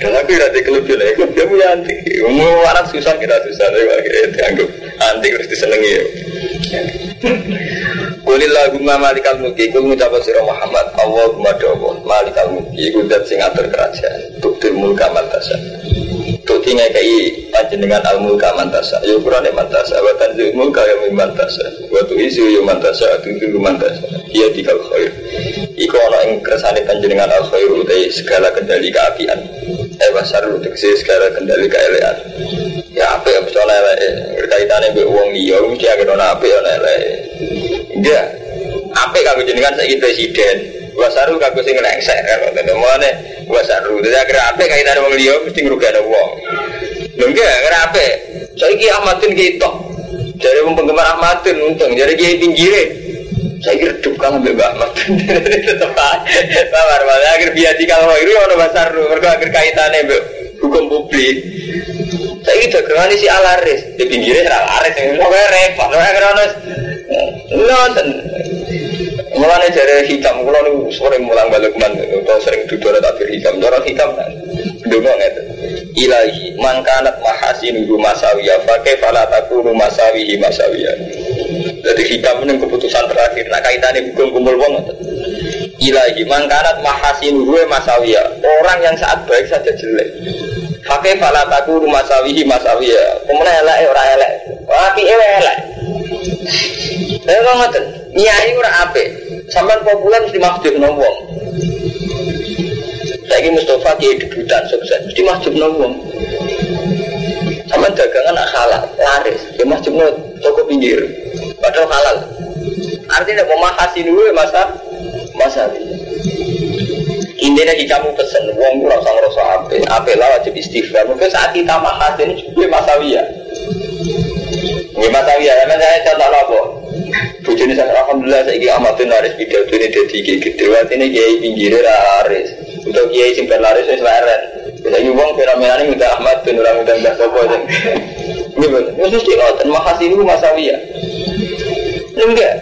Dan aku ora kelebihan aku dia punya antik. Mau anak susah kita susah tapi akhirnya dianggap antik terus disenengi ya. Kulillah gumma malikal mulki Kul ngucapa sirah Muhammad Allahumma doa malikal mulki Iku dat sing atur kerajaan Tuktil mulka mantasa Tukti ngekai panjenengan al mulka mantasa. Yo kurane mantasa. Watan zil mulka yang mantasa. Watu isu yo mantasa. Tuktil mantasa. Iya dikal khair. Iku ana ing kersane panjenengan al khair Utai segala kendali keapian. Eh basar utik segala kendali keelean Ya apa yang bisa lele Berkaitannya be uang liya Mesti agak nona apa ya lele Enggak. Apa kamu jenengan saya presiden? Wasaru kagu sing ngengsek kan ngoten. Mulane wasaru. Dadi akhir apa kaitan wong liya mesti ngrugane wong. Lho enggak, akhir apa? Saiki Ahmadin kita. Jadi wong penggemar Ahmadin untung. Jadi kiai pinggire. Saya kira redup kamu Mbak Ahmad. Tetep Sabar, malah akhir biasa kalau itu ono wasaru. Mergo akhir kaitannya mbak hukum publik. Saya kira dagangan si alaris. Di pinggirnya alaris. Pokoknya repot. Pokoknya ono Nonton. Mulane jare hikam kula niku sering mulang balik man atau sering duduk takbir hikam. Cara hikam kan ndonga ngeten. Ilahi man kanat mahasinu masawiya fa kaifa la takunu masawihi masawiya. Jadi hikam ini keputusan terakhir. Nah kaitannya hukum kumpul wong. Ilahi mangkarat mahasin gue masawiyah. Orang yang saat baik saja jelek. Pakai falataku rumah sawihi masawiyah. Kemudian elek orang elek. Tapi elek elek. Saya kok nyai ora ape. Sampai populer mesti masjid wong. Saya Mustafa kiai debutan sukses, mesti masjid wong. Sama dagangan halal, laris. Ya masjid toko pinggir. Padahal halal. Artinya mau makasih dulu masa masa Intinya di kamu pesen, uang kurang sama rasa ape, ape lah wajib istighfar. Mungkin saat kita makasih ini juga Ini masawiya, ya saya contoh apa? Bujuni saya alhamdulillah saya ini amatin laris video ini jadi gitu. Artinya kiai pinggirnya laris. Untuk kiai simpen laris saya leren. Bisa uang fenomena ini minta Ahmad dan orang minta Mbak Sopo. Ini benar. Ini mesti dan makasih ini masawiya. Enggak.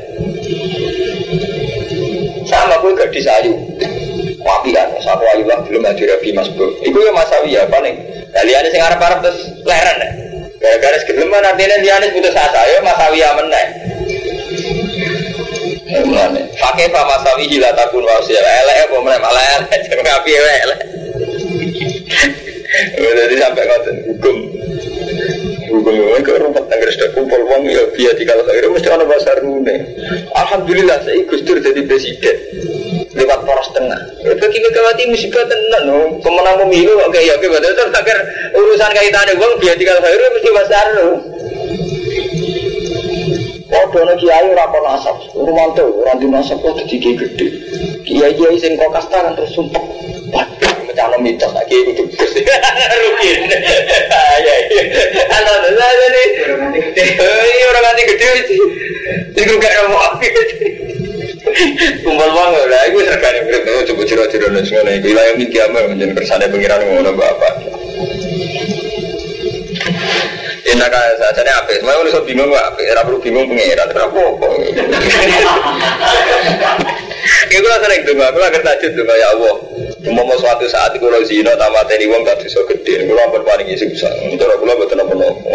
Sama gue gak disayu. Wapi kan, satu ayu lah belum ada rabi mas bro. Iku ya masawi ya paling. Kalian sing arep terus leren ya. Gara-gara segeleman artinya liane putus asa. Ya masawi ya meneh. Mulane, pakai pak masawi hila takun wasi elek apa meneh malah elek jangan ngapi elek. Jadi sampai ngoten. Hukum hukum yang ke rumah tangga sudah kumpul. Uang ya biar di kalau akhirnya mesti ada bahasa rune. Alhamdulillah saya Gus Dur jadi presiden. Lewat poros tengah. Bagi megawati musibah tenan, pemenang pemilu oke ya oke betul terus agar urusan kaitannya uang kalau akhirnya mesti bahasa no. Waduh nek kiai ora kono asap, rumanto ora di nasab kok dadi gede. Kiai-kiai sing kok kasta kan terus sumpah. Waduh calon mitos lagi itu gus rugi. Ya alhamdulillah jadi ini orang nanti gede sih itu gak mau kumpul uang lah. Itu sergane berarti coba ciro-ciro dan semua nih wilayah mimpi amal menjadi kersane pengiran ngono apa Indah kaya saja nih apa? Semua orang bingung apa? Era perlu bingung pengiran, kenapa? Kayak gue sering dengar, gue lagi tajud dengar ya Allah. Mau suatu saat itu kalau zina tamat ini uang tak bisa gede, gue lapor paling isi bisa. Untuk aku lah betul apa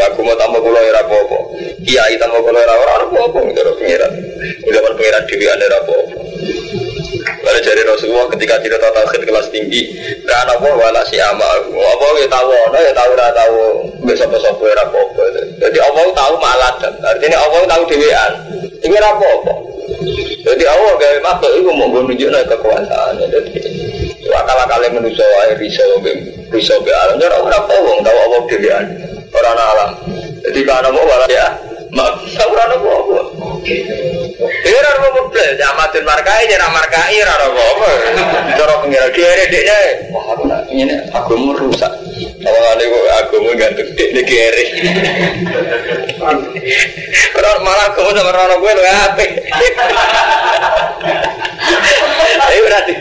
Aku mau tambah gue era apa apa. Kiai tambah gue era orang apa apa. Untuk aku pengiran, udah pengiran dewi ada apa apa. Lalu jadi Rasulullah ketika cerita tauhid kelas tinggi, karena apa wala si amal, apa ya tahu, ya tahu dah tahu, besok besok era apa apa. Jadi Allah tahu malah dan artinya Allah tahu dewian. Ini apa apa. Jadi Allah gawe makhluk itu mau menunjukkan kekuasaan. Jadi akal kalian manusia air risau risau be alam. Orang tahu wong tahu Allah dewian orang alam. Jadi karena mau malah ya mak orang apa apa. Dia orang mau beli amatin markai jangan markai orang apa apa. Cara pengira dia dia wah aku nak aku mau rusak. Ada aku mau gantung dek kiri. Kalau malah aku sama orang gue lo apa? Ayo berarti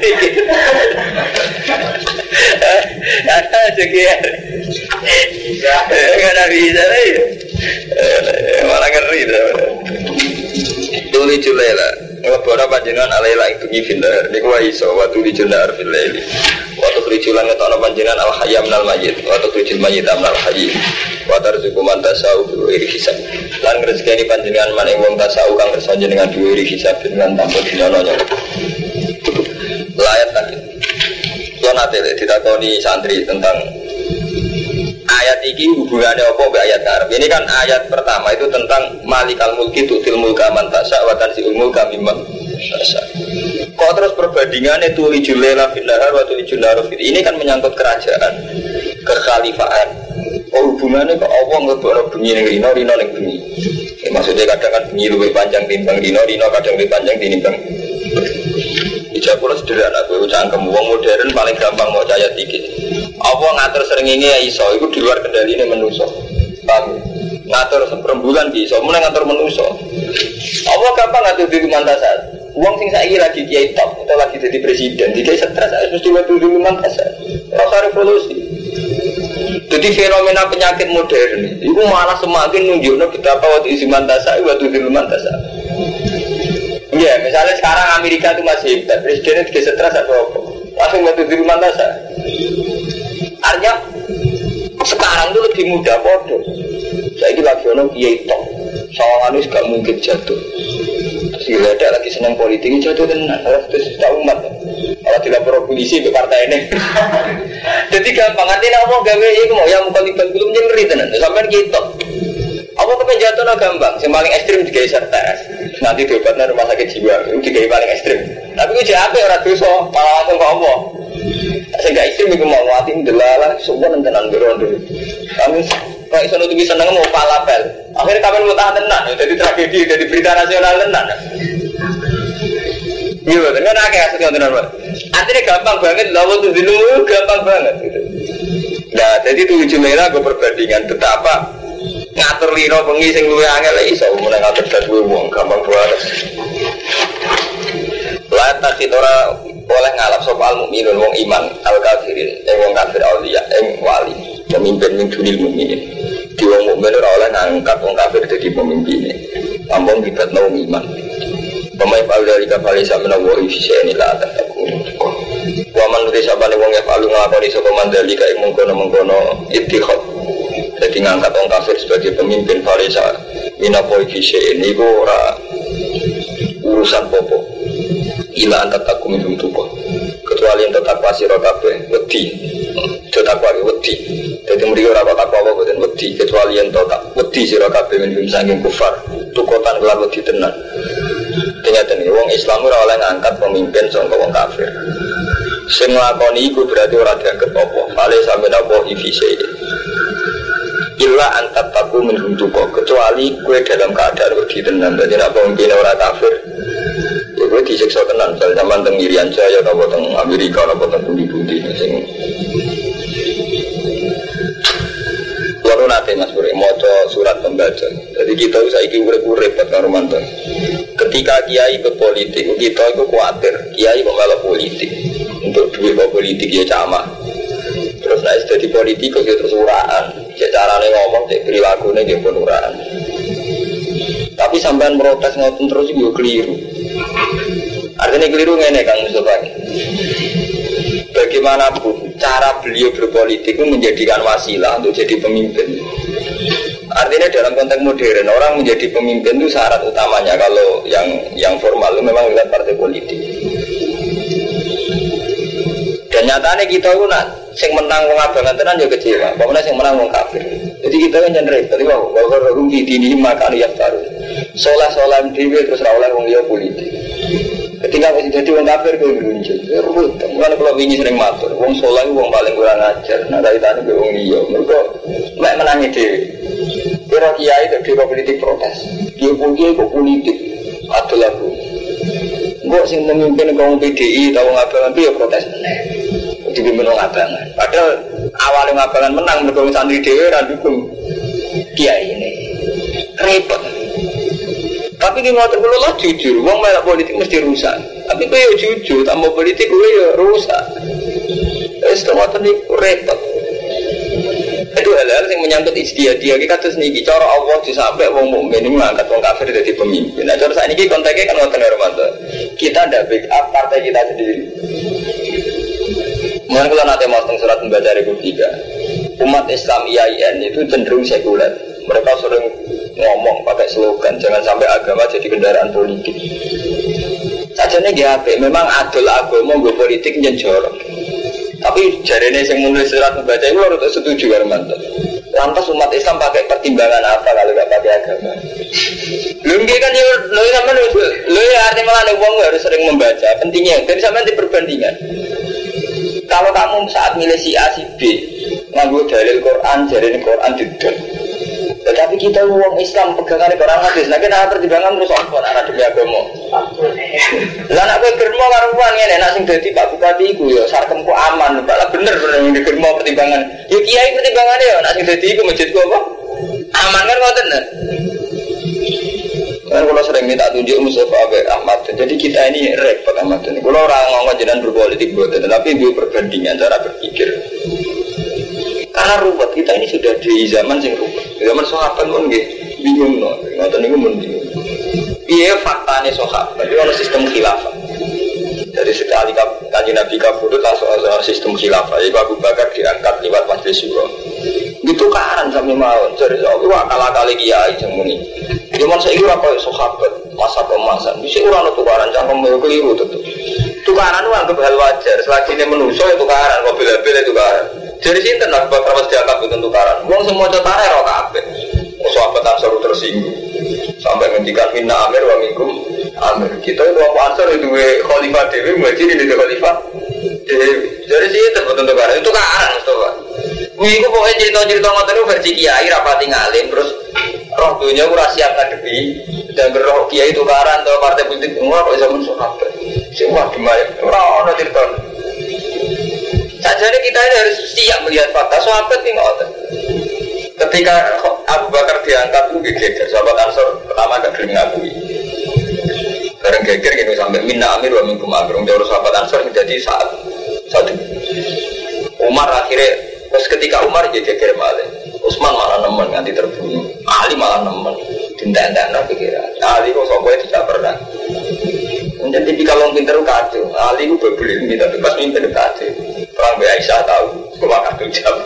Ada sekian. Gak ada bisa. Malah ngeri. Tuli julela. Ngelebora panjenengan alaila itu gifindar. Ini gua iso. Waktu di jundar filaili. Waktu kericulan ngetono panjenengan al hayam nal mayit. Waktu kericul mayit amnal hayy. Waktu rezuku mantasau dua iri hisab. Lan rezeki panjenengan man ing wong tasau kang kersa jenengan dua iri hisab dengan tanpa dinyono Layat tadi. Lo nanti ditakoni santri tentang ayat ini hubungannya apa ke ayat Arab? Ini kan ayat pertama itu tentang malikal mulki tutil mulka mantasa wa tansiul mulka mimman tasa kok terus perbandingannya tuli julela fil nahar wa tuli ini kan menyangkut kerajaan kekhalifaan oh hubungannya ke Allah ngebara bunyi ning rino rino ning bunyi. Ya, maksudnya kadang kan bunyi lebih panjang timbang rino rino kadang lebih panjang timbang Ijab kula sederhana kowe cangkem wong modern paling gampang mau caya dikit. Apa ngatur sering ini ya iso, itu di luar kendali ini menuso. Paham? Ngatur seperembulan bisa, mulai ngatur menuso. Allah gampang ngatur di mantasat. Uang sing saya lagi kiai top atau lagi jadi presiden, di kiai stres saya mesti waktu dulu mantasat. Rasa revolusi. Jadi fenomena penyakit modern itu malah semakin nunjuknya betapa waktu isi mantasa, waktu dulu mantasa. Iya, misalnya sekarang Amerika itu masih hebat, presiden itu stres atau apa? Langsung waktu dulu mantasa. Artinya sekarang itu lebih mudah bodoh. Saya lagi ono kiai top. Sawangan itu gak mungkin jatuh. Terus gila lagi senang politik jatuh tenan. Terus tak umat. Kalau tidak perlu polisi ke partai ini. Jadi gampang. Nanti ngomong gawe itu mau yang bukan tiba belum nyengri tenan. Sampai gitu. Apa kepen jatuh no gampang. Yang paling ekstrim digawe tes. Nanti diobatnya rumah sakit jiwa. Itu digawe paling ekstrim. Tapi gue jadi orang dosa. Malah langsung ke Allah. Sehingga ekstrim itu mau mati delalah. Semua nentenan berondo. Kami kalau iso nutupi seneng mau palapel. Akhirnya kapan mau tahan tenang, jadi tragedi, jadi berita nasional tenang. Iya, betul kan akeh asli yang tenang Artinya gampang banget, lawan tuh gampang banget. Gitu. Nah, jadi tujuh merah gue perbandingan betapa ngatur lino bengi sing luwe angel iso mulai ngatur dadu wong gampang banget. Lah tak ora oleh ngalap soal mukminun wong iman al kafirin eh wong kafir aulia eh wali pemimpin min dunil mukminin di wong mukmin ora oleh ngangkat wong kafir jadi pemimpin ampun kita mau iman. Pemain pal dari kapal isa menawa ifisi ini lah tak takut waman nuti sabane wong ya palu nglakoni sapa mandali kae mengkono mengkono ittikhad jadi ngangkat wong kafir sebagai pemimpin Farisa minapo ifisi ini ora urusan popo ila antar taku minum tubuh kecuali yang tetap pasti rokabe wedi. Tetap pasti wedi. Jadi mereka rapat takwa apa dan wedi. Kecuali yang tetap wedi si rokabe minum kufar. Tukotan kelar wedi tenan. Ternyata nih wong Islam ora oleh ngangkat pemimpin sangka wong kafir. Sing nglakoni iku berarti ora dianggap apa fale sampe apa ifise illa antat taku minhum tuko kecuali kue dalam keadaan wedi tenan jadi nak pemimpin orang kafir ya gue disiksa tenan soal zaman teng Irian Jaya atau teng Amerika atau teng budi-budi sing Lalu nanti Mas Puri mau surat pembaca. Jadi kita usah iki urip-urip buat Romanto. Ketika kiai ke politik, kita itu khawatir kiai pembalap politik untuk duit politik ya camat. Terus naik jadi politik kok terus uraan. Ya caranya ngomong, cek perilakunya pun uraan. Tapi sampean protes ngotot terus juga keliru. Artinya keliru ngene Kang Mustafa. Bagaimanapun cara beliau berpolitik itu menjadikan wasilah untuk jadi pemimpin. Artinya dalam konteks modern orang menjadi pemimpin itu syarat utamanya kalau yang yang formal itu memang lihat partai politik. Dan nyatanya kita itu sing menang wong abangan tenan ya kecewa. Pokoknya sing menang wong kafir. Jadi kita kan jeneng tadi wow, bahwa rum di dini maka ya taruh. Solah solah dewi terus rawleh wong liya politik. Ketika masih jadi wong kafir gue muncul, ya rubut. Mulai kalau wingi sering matur, wong soleh wong paling kurang ajar. Nah dari tadi gue wong liya, mereka mek menangi dewi. Kira kiai itu kira politik protes. Dia pun dia kok politik adalah bu. Gue sing memimpin kaum PDI tahu ngapain dia protes meneh. Dipimpin wong abangan. Padahal awalnya ngabangan menang mereka santri dewi dukung kiai ini. Repot. Tapi di ngotot kalau lah jujur, uang merah politik mesti rusak. Tapi gue ya jujur, tambah politik gue ya rusak. Itu ngotot nih repot. Itu hal-hal yang menyangkut istiadat dia. Kita terus nih, cara Allah sampai uang mukmin ini mengangkat uang kafir jadi pemimpin. Nah, cara saat ini konteksnya kan ngotot Ramadan. Kita ada backup partai kita sendiri. Mungkin kalau nanti mau surat membaca Republika, umat Islam IAIN itu cenderung sekuler. Mereka sering ngomong pakai slogan jangan sampai agama jadi kendaraan politik. Sajanya GHP memang adol agama gue politik jorok. Tapi jarinya yang menulis surat membaca itu harus setuju Armanto lantas umat Islam pakai pertimbangan apa kalau gak pakai agama? Belum kan ya lo sama lo ya artinya malah uang harus sering membaca. Pentingnya dan sama di perbandingan kalau kamu saat milih si A si B nganggo dalil Quran jari Quran tidak tetapi kita uang Islam pegangan Quran hadis. Nah kita pertimbangan terus apa anak demi agama. Lah nak kowe germo uang ngene nak sing dadi Pak Bupati iku ya sarkemku aman. Bala bener bener yang digermo pertimbangan. Ya kiai pertimbangane ya nak sing dadi iku masjidku apa? Aman kan ngoten nah. Kan kalau sering minta tunjuk Mustafa Abe Ahmad, jadi kita ini repot Ahmad. Kalau orang ngomong jenengan berpolitik buat, tapi dia perbandingan cara berpikir. Karena ruwet kita ini sudah di zaman sing ruwet. Zaman sahabat pun nggih bingung no. Ngoten niku mun bingung. Iya faktanya sahabat itu ada sistem khilafah. Jadi sekali kaji Nabi kabudut langsung ada sistem khilafah. Jadi Abu Bakar diangkat lewat majelis syuro. Itu karan sampai mau. Jadi wah kalah kali kiai semuni. Zaman saya kira apa sahabat masa kemasan, bisa orang tukaran cangkem itu keliru tuh. Tukaran itu anggap hal wajar, selagi ini menuso itu tukaran, kok bila-bila tukaran. Jadi sih tenang, bakal harus dianggap itu tukaran. Uang semua cotare roh kabeh. Sahabat ansor tersinggung sampai ngendikan minna amir wa minkum amir. Kita itu apa ansor itu khalifah dewi, mungkin ini khalifah Jadi sih itu betul tukaran, itu tukaran Mustafa. Wih, pokoknya cerita-cerita ngotot itu versi kiai rapati ngalim terus roh dunia ora siap ngadepi dan roh kiai itu karan atau partai politik semua kok zaman sahabat semua di mana ora ono cerita. Sajane kita ini harus siap melihat fakta. Sahabat ini ngotot. Ketika Abu Bakar diangkat itu geger. Sahabat Ansor pertama gak gelem ngakui bareng geger gitu sampai minna amir wa minkum amir. Untuk sahabat Ansor menjadi saat satu Umar akhirnya terus ketika Umar jadi geger malah Usman malah nemen nganti terbunuh. Ali malah nemen. Dindak-ndak pikiran. Ali kok sopo tidak pernah. Menjadi di kalau pinter kacau. Ali itu berbeli minta bebas mimpin kacau. Perang Be Aisyah tahu. Cuma kacau jam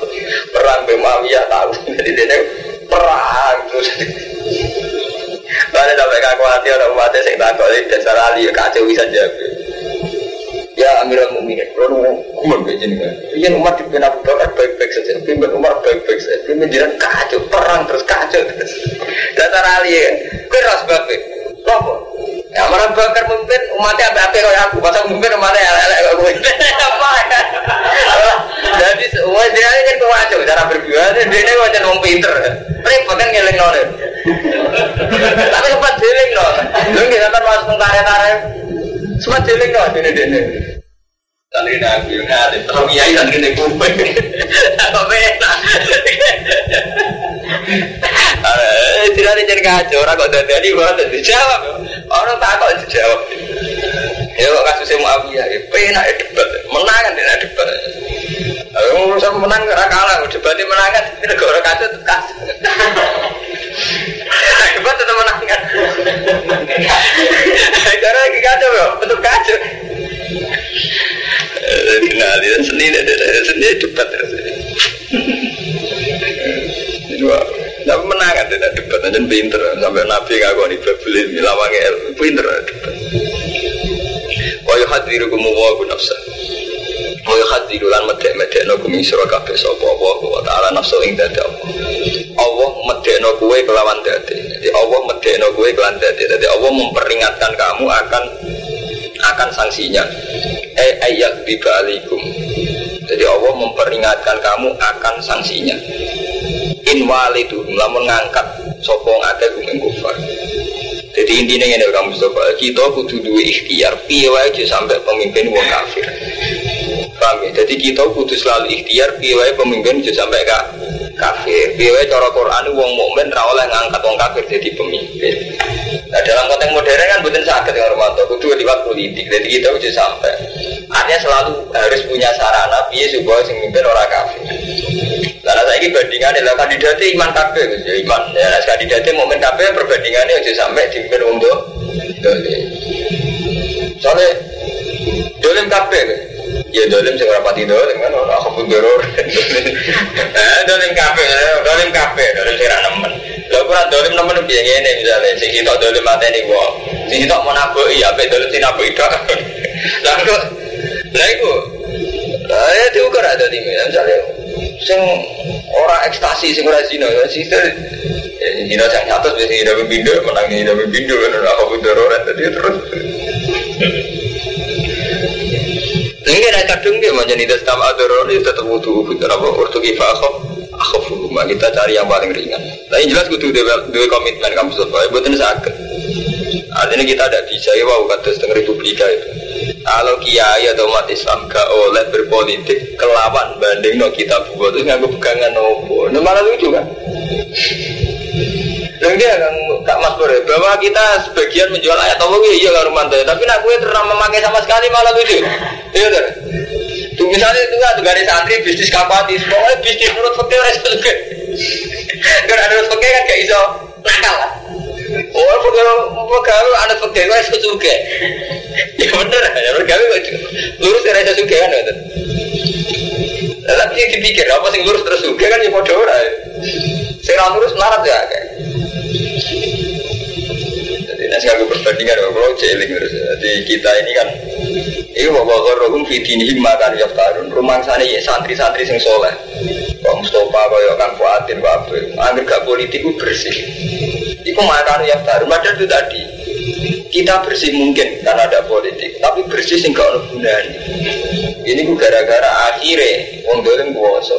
perang Be Muawiyah tahu. Jadi dia perang. Terus Mana sampai kaku hati orang umatnya saya takut dasar Ali kacau bisa jawab Ya Amirul Mukminin, kalau umar begini kan, iya umat di Abu Bakar baik-baik saja, pimpin Umar baik-baik saja, pimpin jiran kacau, perang terus kacau terus. Dasar Ali ya, kue ras bapak, lopo. Ya mana Bakar memimpin umatnya apa apa kayak aku, pasang memimpin umatnya elek kayak gue. Apa? Jadi semua dia kan kacau cara berjuang, dia ini macam orang pinter, repot kan ngeleng nol. Tapi sempat jeling nol, lu nggak masuk karya-karya semua jeling dong dene dene. Santri nabi ngali, terus kiai santri nih kuping. Apa beda? Tidak ada jadi kacau, orang kok dijawab. Orang tak kok dijawab. Ya ya ya debat, menang kan debat. Urusan menang kalah, menang kan, kacau tekas. Debat tetap menang kan. Karena lagi kacau ya, betul kacau. Kenal dia seni, seni debat terus. Tapi menang kan tidak debat, aja pinter sampai Nabi ngaku nih beli milawangnya pinter debat. Wa yuhadirukum wa nafsa. Wa yuhadiru lan medek-medekno kumi sira kabeh sapa Allah wa taala nafsu ing dadi Allah. Allah medekno kowe kelawan dadi. Jadi Allah medekno kowe kelawan dadi. Jadi Allah memperingatkan kamu akan akan sanksinya. Eh ayat bibalikum. Jadi Allah memperingatkan kamu akan sanksinya. In walidu lamun ngangkat sapa ngake kumeng kufar. Jadi intinya ini kamu coba kita kudu duwe ikhtiar piye wae sampai pemimpin wong kafir. Paham ya? Jadi kita kudu selalu ikhtiar piye wae pemimpin aja sampai ka kafir. Piye wae cara Quran wong mukmin ra oleh ngangkat wong kafir jadi pemimpin. Nah dalam konteks modern kan bukan sakit yang Romanto, kudu lewat politik. Jadi kita aja sampai. Artinya selalu harus punya sarana piye supaya sing mimpin orang kafir. Karena saya ini bandingan adalah kandidatnya iman kabeh, ya iman. Ya, nah, kandidatnya momen kabeh perbandingannya aja sampai dipimpin untuk. Soalnya dolim kabeh, ya dolim sing rapati dolim kan orang aku doror. Eh dolim kabeh, dolim kabeh, dolim sing nemen. Lha ora dolim nemen piye ngene misalnya sing sitok dolim mateni wong. Sing sitok menabuki ape dolim sinabuki tok. Lah kok Lah iku ya diukur ada di misalnya sing ora ekstasi sing ora zina ya sister zina sing atas biasa zina pembindo menang zina pembindo kan ora apa ora tadi terus ini ada kadung dia macam itu sama adoror itu tetap butuh butuh apa. Waktu kita akhaf akhaf rumah kita cari yang paling ringan. Tapi jelas kudu dua komitmen kamu sesuai buat ini sakit. Artinya kita tidak bisa ya wow kata setengah republika itu. Kalau kiai atau umat Islam gak oleh berpolitik kelawan banding no kita buat itu nggak pegangan nopo nah malah lucu kan yang dia kan Kak Mas Bore bahwa kita sebagian menjual ayat Allah iya kan Romanto tapi nak gue terang memakai sama sekali malah lucu iya kan tuh misalnya itu ada garis santri bisnis kapatis. Pokoknya bisnis menurut fakir rasa juga karena ada fakir kan gak iso nakal. Oh, pegawai anak pegawai itu juga. Ya bener, ya pegawai kok lurus dari itu juga kan Tapi yang dipikir apa sih lurus terus juga kan ya mau ora. Saya lurus melarat ya kayak. sekarang perbandingan, kalau jeling terus. Jadi kita ini kan, ini bawa rohum fitini makan yaftarun. Rumah sana ya santri-santri sing soleh. Pak Mustafa, kaya Kang Fuadin, Pak Abdul. Angger gak politik bersih. Itu makan yaftarun. Padahal itu tadi, kita bersih mungkin karena ada politik, tapi bersih gak ada gunanya. Ini gue gara-gara akhirnya, wong dolim kuasa.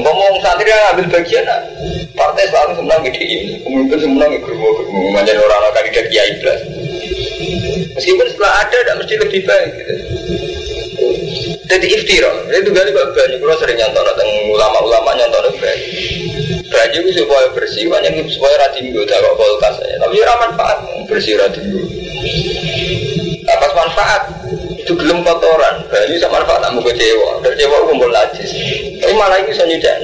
Umpama wong santri yang ambil bagian, nah, partai selalu semenang gede ini, pemimpin semenang germo germo, macam orang-orang kandidat kiai belas. Meskipun setelah ada, tidak mesti lebih baik. Gitu. Jadi iftira, itu kok banyak kalau sering nyontok tentang ulama-ulama nyontok. Banyak itu supaya bersih, itu supaya radinggo, tak kok kulkas ya. Tapi ya manfaat bersih radinggo. Apa manfaat? Itu gelem kotoran, banyak sama manfaat kamu kecewa, dan kecewa kumpul najis. Tapi malah ini bisa nyucak.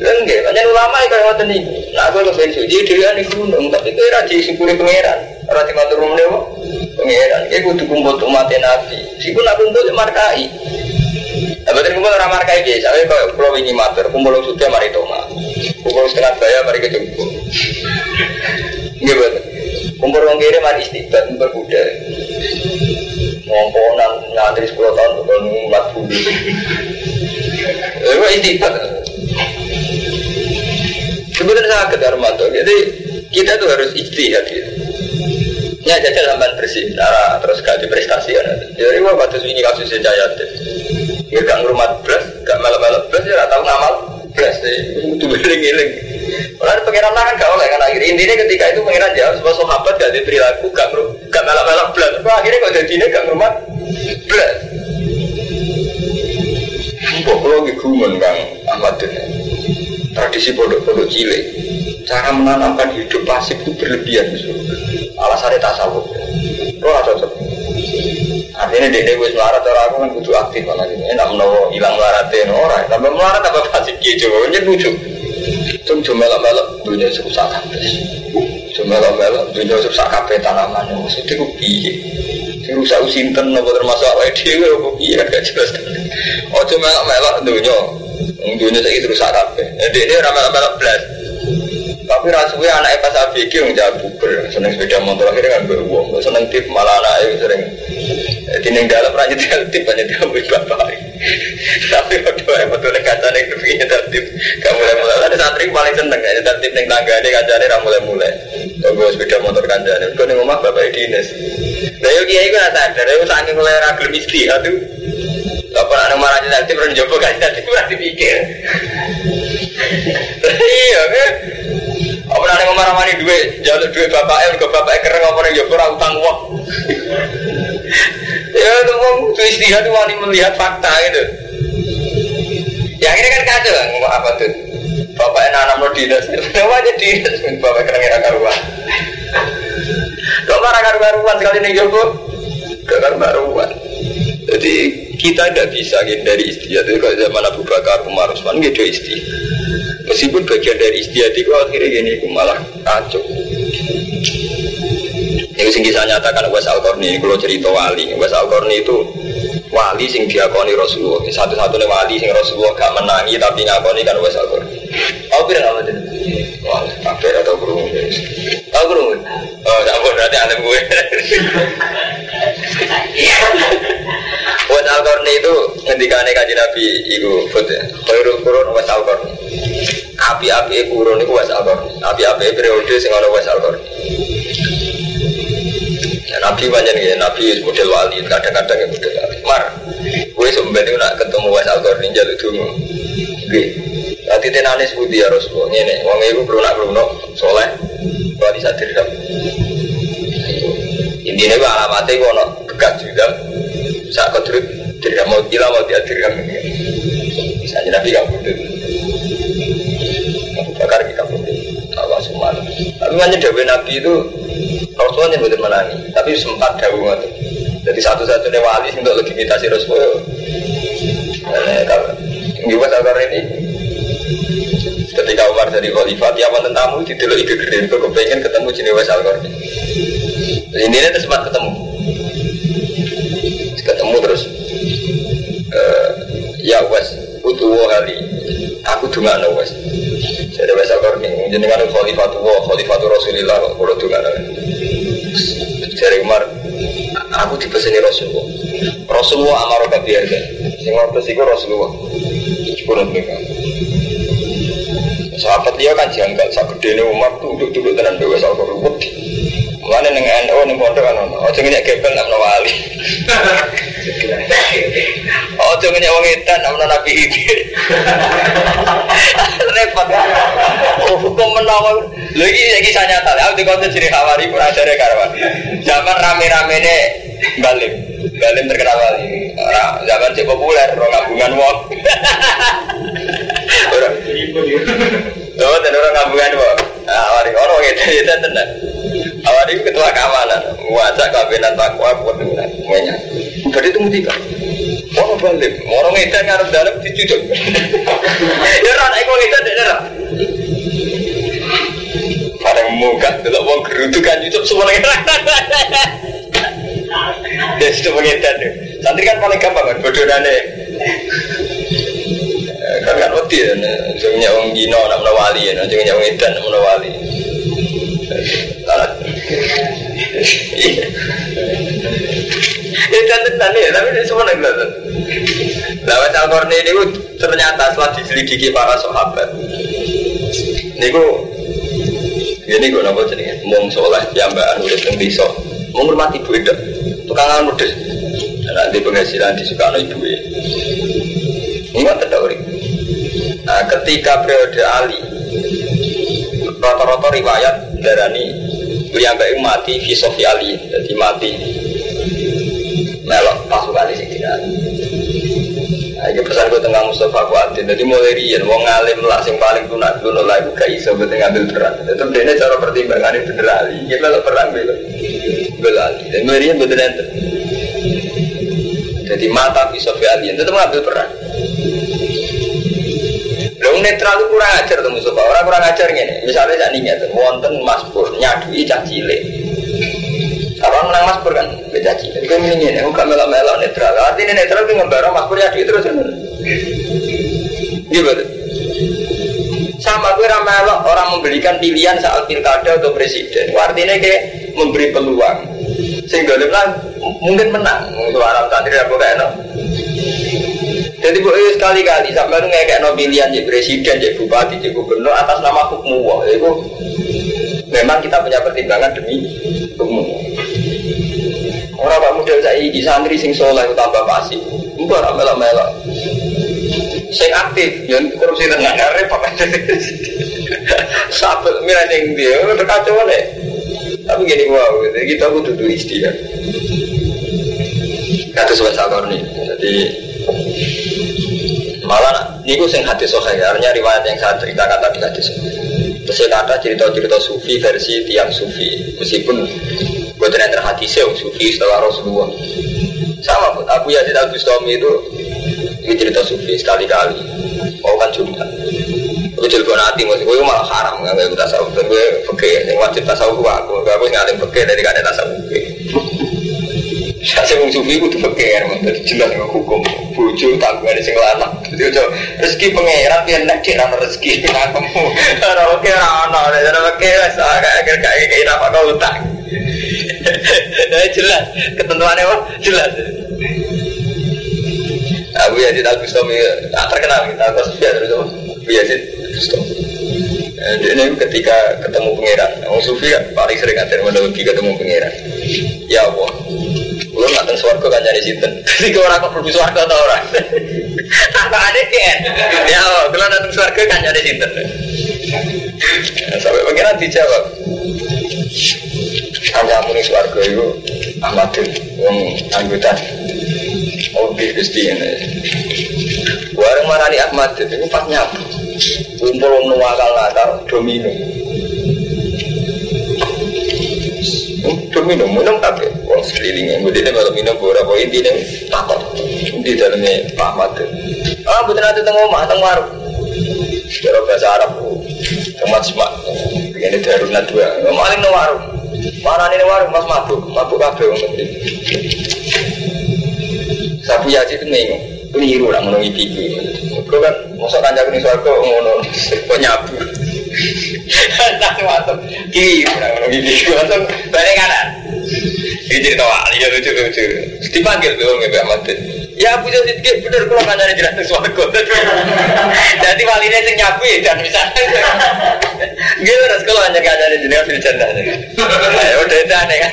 Enggak, banyak ulama yang kayak ngotot nih. Nah, aku ke bensu, jadi dia di gunung, tapi kira di sepuluh pangeran, rati matur rumah pangeran. Kayak kudu kumpul umat nabi. Sikun aku kumpul markai. Betul kumpul orang markai dia. Saya kalau pulau ini matur, kumpul sudah mari toma. Kumpul setengah saya mari kejemput. Enggak betul. Kumpul orang kiri mari istiqbat, kumpul kuda. Ngomponan ngantri sepuluh tahun, kumpul umat bumi. Itu istiqbat. Sebenarnya sangat Armando. Jadi kita tuh harus istihad gitu. Ya jajal sampai bersih, terus gak prestasi kan. Jadi gua batas ini kasusnya jaya. Ya gak ngurmat belas, gak malam-malam belas ya tahu ngamal belas deh. Itu beling-beling. Kalau pengiran kan gak oleh kan akhirnya intinya ketika itu pengiran jawab sebuah sahabat gak di perilaku gak gak malam-malam belas. Akhirnya kok jadi ini gak ngurmat belas. Kok kalau gumun kang Ahmad tradisi pondok-pondok cilik cara menanamkan hidup pasif itu berlebihan alasannya tasawuf lo gak cocok artinya dia wis melarat orang aku kan butuh aktif malah ini. Enak menawa hilang melaratnya orang tambah melarat tambah pasif gitu ini lucu. Cuma cuma melok-melok dunia serusak kabeh. Cuma melok-melok dunia serusak kabeh tanamannya. Maksudnya itu piye sing rusak usinten apa termasuk awake dhewe apa piye kan gak jelas. Oh cuma melok-melok dunia. Dunia saiki rusak kabeh. Ini ramal-ramal blas tapi rasuwe anak pas ABG yang jawab buber, seneng sepeda motor akhirnya kan beruang, seneng tip malah anak sering tineng dalam raja tip hanya diambil bapak. Tapi waktu yang betul kaca nih kepikiran tertib, kamu mulai mulai ada santri paling seneng ya tertib neng tangga ini kaca nih mulai mulai. Gue sepeda motor kaca nih, gue nih rumah bapak dinas. Nah yuk kiai gue nggak sadar, yuk saking mulai ragil mistri, aduh. Apa anak marah tertib orang jopo kaca tertib berarti pikir. Iya kan? Nanti ngomong mani duit, jalur duit bapaknya, ke bapaknya keren nih, ya kurang utang uang. ya itu mau tuh istihad wani melihat fakta gitu. Ya akhirnya kan kacau kan, ngomong apa tuh? Bapaknya nanam lo dinas, kenapa aja dinas, bapaknya keren ngira karuan. Kok marah karuan sekali nih Joko? Gak karuan. Jadi kita tidak bisa dari istihad itu kalau zaman Abu Bakar, Umar, Usman gitu istihad. Meskipun bagian dari istiadat itu akhirnya gini, itu malah kacau. Yang sing kisah nyatakan Wes Al Qarni, kalau cerita wali, Wes Al Qarni itu wali sing diakoni Rasulullah. Satu-satunya wali sing Rasulullah gak menangi tapi ngakoni kan Wes Al Qarni. Tahu kira apa itu? Wah, apa atau kurung? Tahu kurung? Oh, tak berarti alim gue. Wes Al Qarni itu ngendikane kaji Nabi itu Khairul Qurun Wes Al Qarni. Api-api kurun itu Wes Al Qarni. Api-api periode sing ana Wes Al Qarni. Ya, Nabi banyak nih, Nabi model wali, kadang-kadang yang model wali. Mar, gue sebenarnya nak ketemu Wes Al Qarni jalur dulu. Oke, nanti tenane sebut dia Rasulullah. Ini, wong itu perlu nak perlu soleh, wali sadir dam. Intinya gue alamatnya gue nak bekas juga. Kau terus tidak mau gila mau dia dirham. Misalnya Nabi kamu dulu. Abu Bakar kita pun Allah semua. Tapi hanya Dewi Nabi itu Rasulullah yang betul menangi, tapi sempat dawu itu. Jadi satu-satunya wali untuk legitimasi Rasulullah. Nah, kalau Gimana akar ini Ketika Umar jadi khalifah, tiap wonten tamu di dulu ide gede, kepengen ketemu jenis Al Ini ini sempat ketemu, utuwo hari aku dunga no wes. Jadi wes akor nih, jenengan khalifatu wa khalifatu Rasulillah kalau dunga no. Jadi Umar, aku dipeseni Rasulullah. Rasulullah amaro kabiarga. Sing ngotos iku Rasulullah. Sepuluh mereka. Sahabat dia kan janggal, sak gede Umar tuh duduk-duduk tenan dewa soal koruput. Mana neng NU neng pondok kan. Oh jangan gebel nak wali. Oh jangan wong edan nak nabi ini. Repot. Oh hukum menawa. Lagi iki kisah nyata. Aku dikonten jadi hawari pun ada karwan. Zaman rame-rame ini Balim. Terkenal wali. Zaman cek populer, orang gabungan wong. Orang. Oh, dan orang gabungan wong. Awari orang itu itu tenan. Awari ketua keamanan, wajah kabinet takwa dengan semuanya. Jadi itu mutika. Orang balik, orang itu ngarep dalam dicucuk. Ya orang itu itu tidak Pada muka, kalau mau gerutu kan cucuk semuanya. Dia sudah mengedan deh. Santri kan paling gampang kan, bodohane. Kan kan wedi ya, jangan wong gino nak wali ya, jangan wong edan nak wali. Ya kan tenan ya, tapi ini semua nggak tahu. Lawat Al-Qarni ini ternyata setelah diselidiki para sahabat, niku ini gue nopo jadi mung soleh udah teng desa menghormati ibu itu tukangan mudes nanti penghasilan disukai ibu ya enggak terdakwa nah ketika periode Ali rata-rata riwayat darani beliau mati filosofi Ali jadi mati melok pasukan di sini Nah, ini pesan gue tengah Mustafa Kuatin. Jadi mulai rian, mau ngalim lah, yang paling tunak dulu lah, gue gak iso gue ngambil peran. Itu dia cara pertimbangan itu bener ali. Dia melok perang belo ali. Dan mulai rian betul ente. Jadi mata alien itu mengambil peran. Lalu netral itu kurang ajar tuh Mustafa. Orang kurang ajar gini. Misalnya saya ingat, wonten Mas Pur nyadui cah cilik. Apa menang Mas Pur kan beda cilik. Itu ini ini, enggak melok-melok netral. Artinya netral itu ngembarang Mas Pur nyadui terus. Gimana? Sama gue ramelok orang memberikan pilihan saat pilkada atau presiden. Artinya kayak memberi peluang. Sehingga lah mungkin menang. Suara santri aku kayak no. Jadi bu sekali-kali sampai lu kayak no pilihan jadi presiden, jadi bupati, jadi gubernur atas nama hukum. Itu memang kita punya pertimbangan demi hukum. Orang pak muda saya di santri sing soleh tambah pasti. Enggak orang melok-melok. Sing aktif, yang korupsi tenang, repot aja. Sabel mira yang dia, udah kacau nih. Tapi gini wow, kita butuh dua istilah. Kata sobat sabar nih, jadi malah niku sing hati sohe artinya riwayat yang saya ceritakan tadi hati sohe terus saya kata cerita-cerita sufi versi tiang sufi meskipun buat yang terhati saya sufi setelah Rasulullah. Sama pun Abu Yazid Al Bustami itu ini cerita sufi sekali-kali. Oh kan cuma Gue jelgo nanti, maksud gue malah haram, gak gue tasawuf, gue peke, yang wajib tasawuf aku, gue gue ngalim peke dari gak ada tasawuf. Saya wong sufi kudu fakir, jadi jelas nggak hukum. Buju tanggungan di single anak. Jadi ojo rezeki pangeran biar nak cek rezeki kamu. Rana fakir rana, rana fakir saya kayak kayak kayak apa kau utang. Jelas ketentuannya apa? Jelas. Abu Yazid Al Bustami terkenal kita atas biasa terus Abu Yazid Bustami. Ini ketika ketemu pangeran, Orang Sufi paling sering ngatain meneliti ketemu pangeran. Ya Allah, Gue nggak suarga kan nyari sinten. Jadi gue orang kok perlu suarga atau orang. Apa ada kan? Ya, gue datang suarga kan nyari sinten. Sampai pengiran dijawab. Hanya muni suarga itu Ahmadun, wong anggota. Oke, Gusti ini. Warung nih Ahmad itu pas nyapu. Kumpul nuwakal nakal domino. Udah minum, minum tapi Wong sekelilingnya, kemudian kalau minum beberapa inti ini takut Di dalamnya Pak Ahmad Ah, betul nanti tengok rumah, tengok warung Cara bahasa Arab Tempat semak Ini darunat dua, no warung Mana ini warung, mas mabuk Mabuk kafe Sabu Yaji itu bingung keliru lah ngono iki. Kau kan mosok kancaku ning swarga ngono kok nyabu. Tak masuk keliru lah ngono iki. Masuk balik kanan. Ini cerita wali ya lucu lucu. Dipanggil tuh nggak Ahmad. Ya Yazid ki bener kula kancane jelas ning swarga. Jadi waline sing nyabu ya dan bisa. Nggih terus kula hanya kancane jelas fil jannah. Ayo udah aneh kan.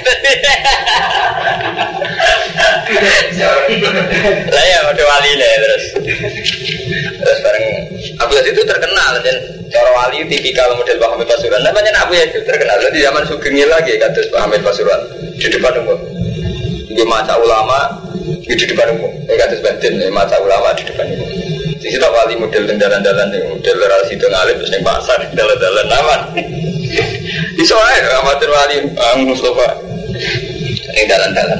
Lah ya udah wali lah terus. Terus bareng Abu Yazid itu terkenal dan cara wali tipikal model Pak Hamid Pasuruan. Namanya Abu Yazid terkenal. Di zaman Sugeng lagi kados Pak Hamid Pasuruan di depan umum. Di masa ulama di depan umum. Eh kados Banten di masa ulama di depan umum. Di situ wali model jalan-jalan model relasi itu ngalih terus yang pasar jalan-jalan aman. Di amatir wali Ang Mustafa ini jalan-jalan.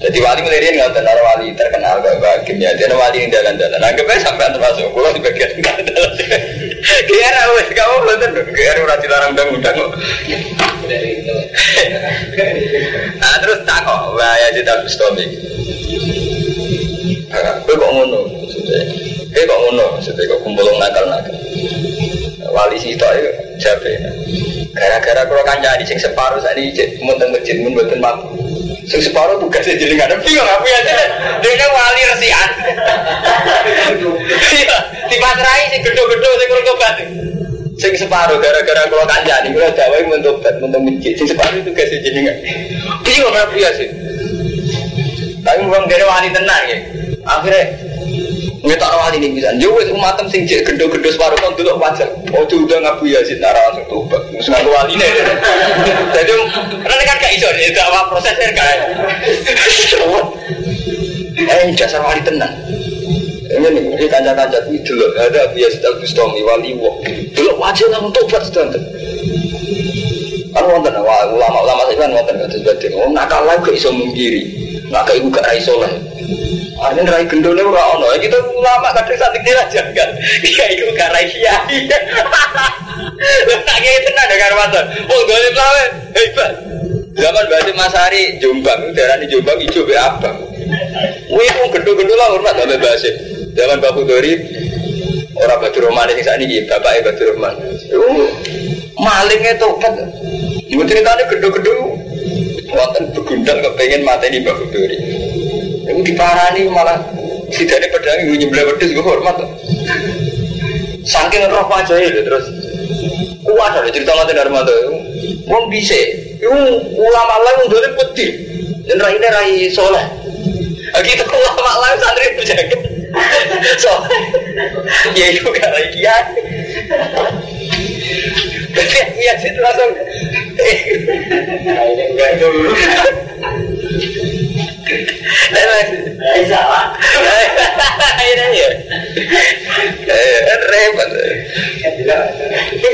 Jadi wali melirian nggak tenar wali terkenal gak bagiannya. Dia wali yang jalan-jalan. Anggapnya sampai termasuk pulau di bagian jalan-jalan. Kira wes kamu betul. Kira udah dilarang undang-undang. Nah terus tak kok bahaya di dalam stomi. Gue kok ngono maksudnya. Gue kok ngono maksudnya kok kumpul nakal-nakal. Wali sih itu siapa Gara-gara kalau kancani sing separuh saat ini mau masjid mun buatin mampu. Sing separuh tugasnya jadi nggak ada bingung apa ya Dia wali resian. Iya, dipaterai sing gedho-gedho sing kurang Sing separuh gara-gara kalau kancani kalau Jawa yang mentobat mau masjid. Sing separuh tugasnya jadi nggak. Bingung apa ya sih? Tapi bukan kira wali tenang ya. Akhirnya Nggak tak rawani ini bisa. Jauh itu umatem sing cek gede-gede separuh kan dulu wajar. Oh itu udah ngaku ya sih nara langsung tuh. Mesti ngaku wali nih. Jadi karena kan gak iso itu apa prosesnya kan. Eh dasar wali tenang. Ini nih, ini kanca-kanca itu dulu ada biasa tak Bustami wali wong. Dulu wajib langsung tobat sedang. Kan wonten ulama-ulama saya kan wonten kata sebatin. Oh nakal lagi gak iso mungkiri. Nakal ibu gak raiso lah. Ah, ini rai gendone ora ono. Kita ulama kadang santik dirajang kan. Iya iku gak rai kiai. Lah tak kaya tenan ya karo waton. Wong gole plawe hebat. Zaman Basim Masari Jombang, daerah di Jombang hijau be abang. Wih, wong gendho-gendho lah hormat sampe Basim. Zaman Bapak Dori orang Batu Roman ini saat ini bapaknya Batu Roman. Uh, malingnya tobat. Ibu ceritanya gendho-gendho. Wonten begundal kepengen mata ini Bapak Dori. Ibu diparani malah tidak ada pedang ibu nyebelah wedus gue hormat. Saking roh aja ya terus. Kuat ada cerita mata. Wong bisa. Ibu ulama lain udah putih. Dan rai ini rai soleh. Gitu ulama lain santri berjaga. So, ya itu rai kiai. Tapi ya situ langsung. Enggak dulu. Bisa lah. Ini ya. Eh, repot.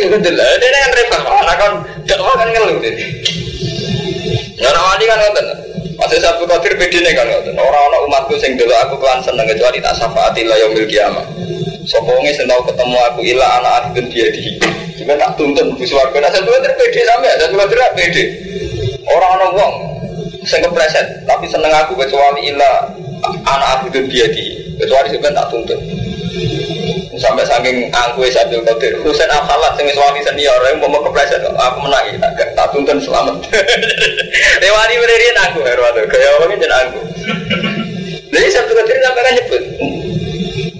Betul lah. Ini kan repot. Karena kan dakwah kan ngeluh. Nggak wali kan ngoten. Masih satu kafir bedine kan ngoten. Orang-orang umatku sing dulu aku kelan seneng kecuali tak syafaati la yaumil kiamah. Sopo wong sing ketemu aku ila anak adun dia di. Cuma tak tuntun di swarga. Nah satu kafir pede sampe, satu kafir pede. Orang-orang wong sing kepreset tapi seneng aku kecuali ila anak adun dia di. Kecuali sebenarnya tak tuntun sampai saking angku Abdul Qadir. Husain Al Khalat sing wali senior yang mau kepleset aku menang ya tak tuntun selamat. Rewani beririn aku Herwato kayak orang ini aku. Jadi Abdul Qadir sampai kan nyebut.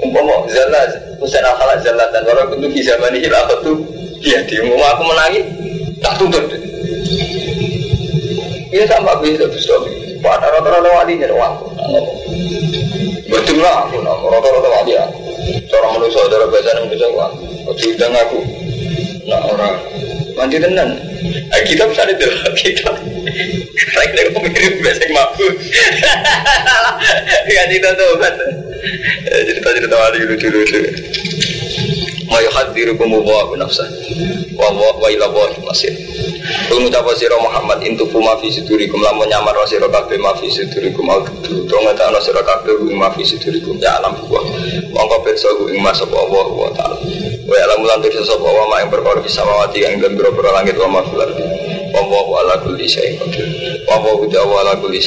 Umpama zalla Husain Al Khalat zalla dan orang untuk di zaman ini tuh dia di mau aku menangi tak tuntun. Iya sama aku itu terus pada rata-rata walinya doang betul lah aku rata-rata wali ya Cara manusia, cara bahasa manusia, wah, diundang aku. Nah orang mandi tenan. Eh, kita bisa ada kita. Saya kira kamu mirip yang mabuk. Gak cerita tuh kan. Cerita-cerita wali lucu-lucu. Ma yuhadzirukum wa nafsah. Wa wa ila wa masir. Kul ngucapa Muhammad intu ma fi sudurikum lamun nyamar sira kabeh ma fi sudurikum. Au kudu to ngetakno sira kabeh ma fi sudurikum. Ya alam wa mongko pirsa ku ing mas Allah wa taala. Wa alam lan pirsa sapa wa ma ing perkara mawati ing dalem boro langit wa ma ardi. Wa wa ala kulli syai'in qadir. Wa wa ala kulli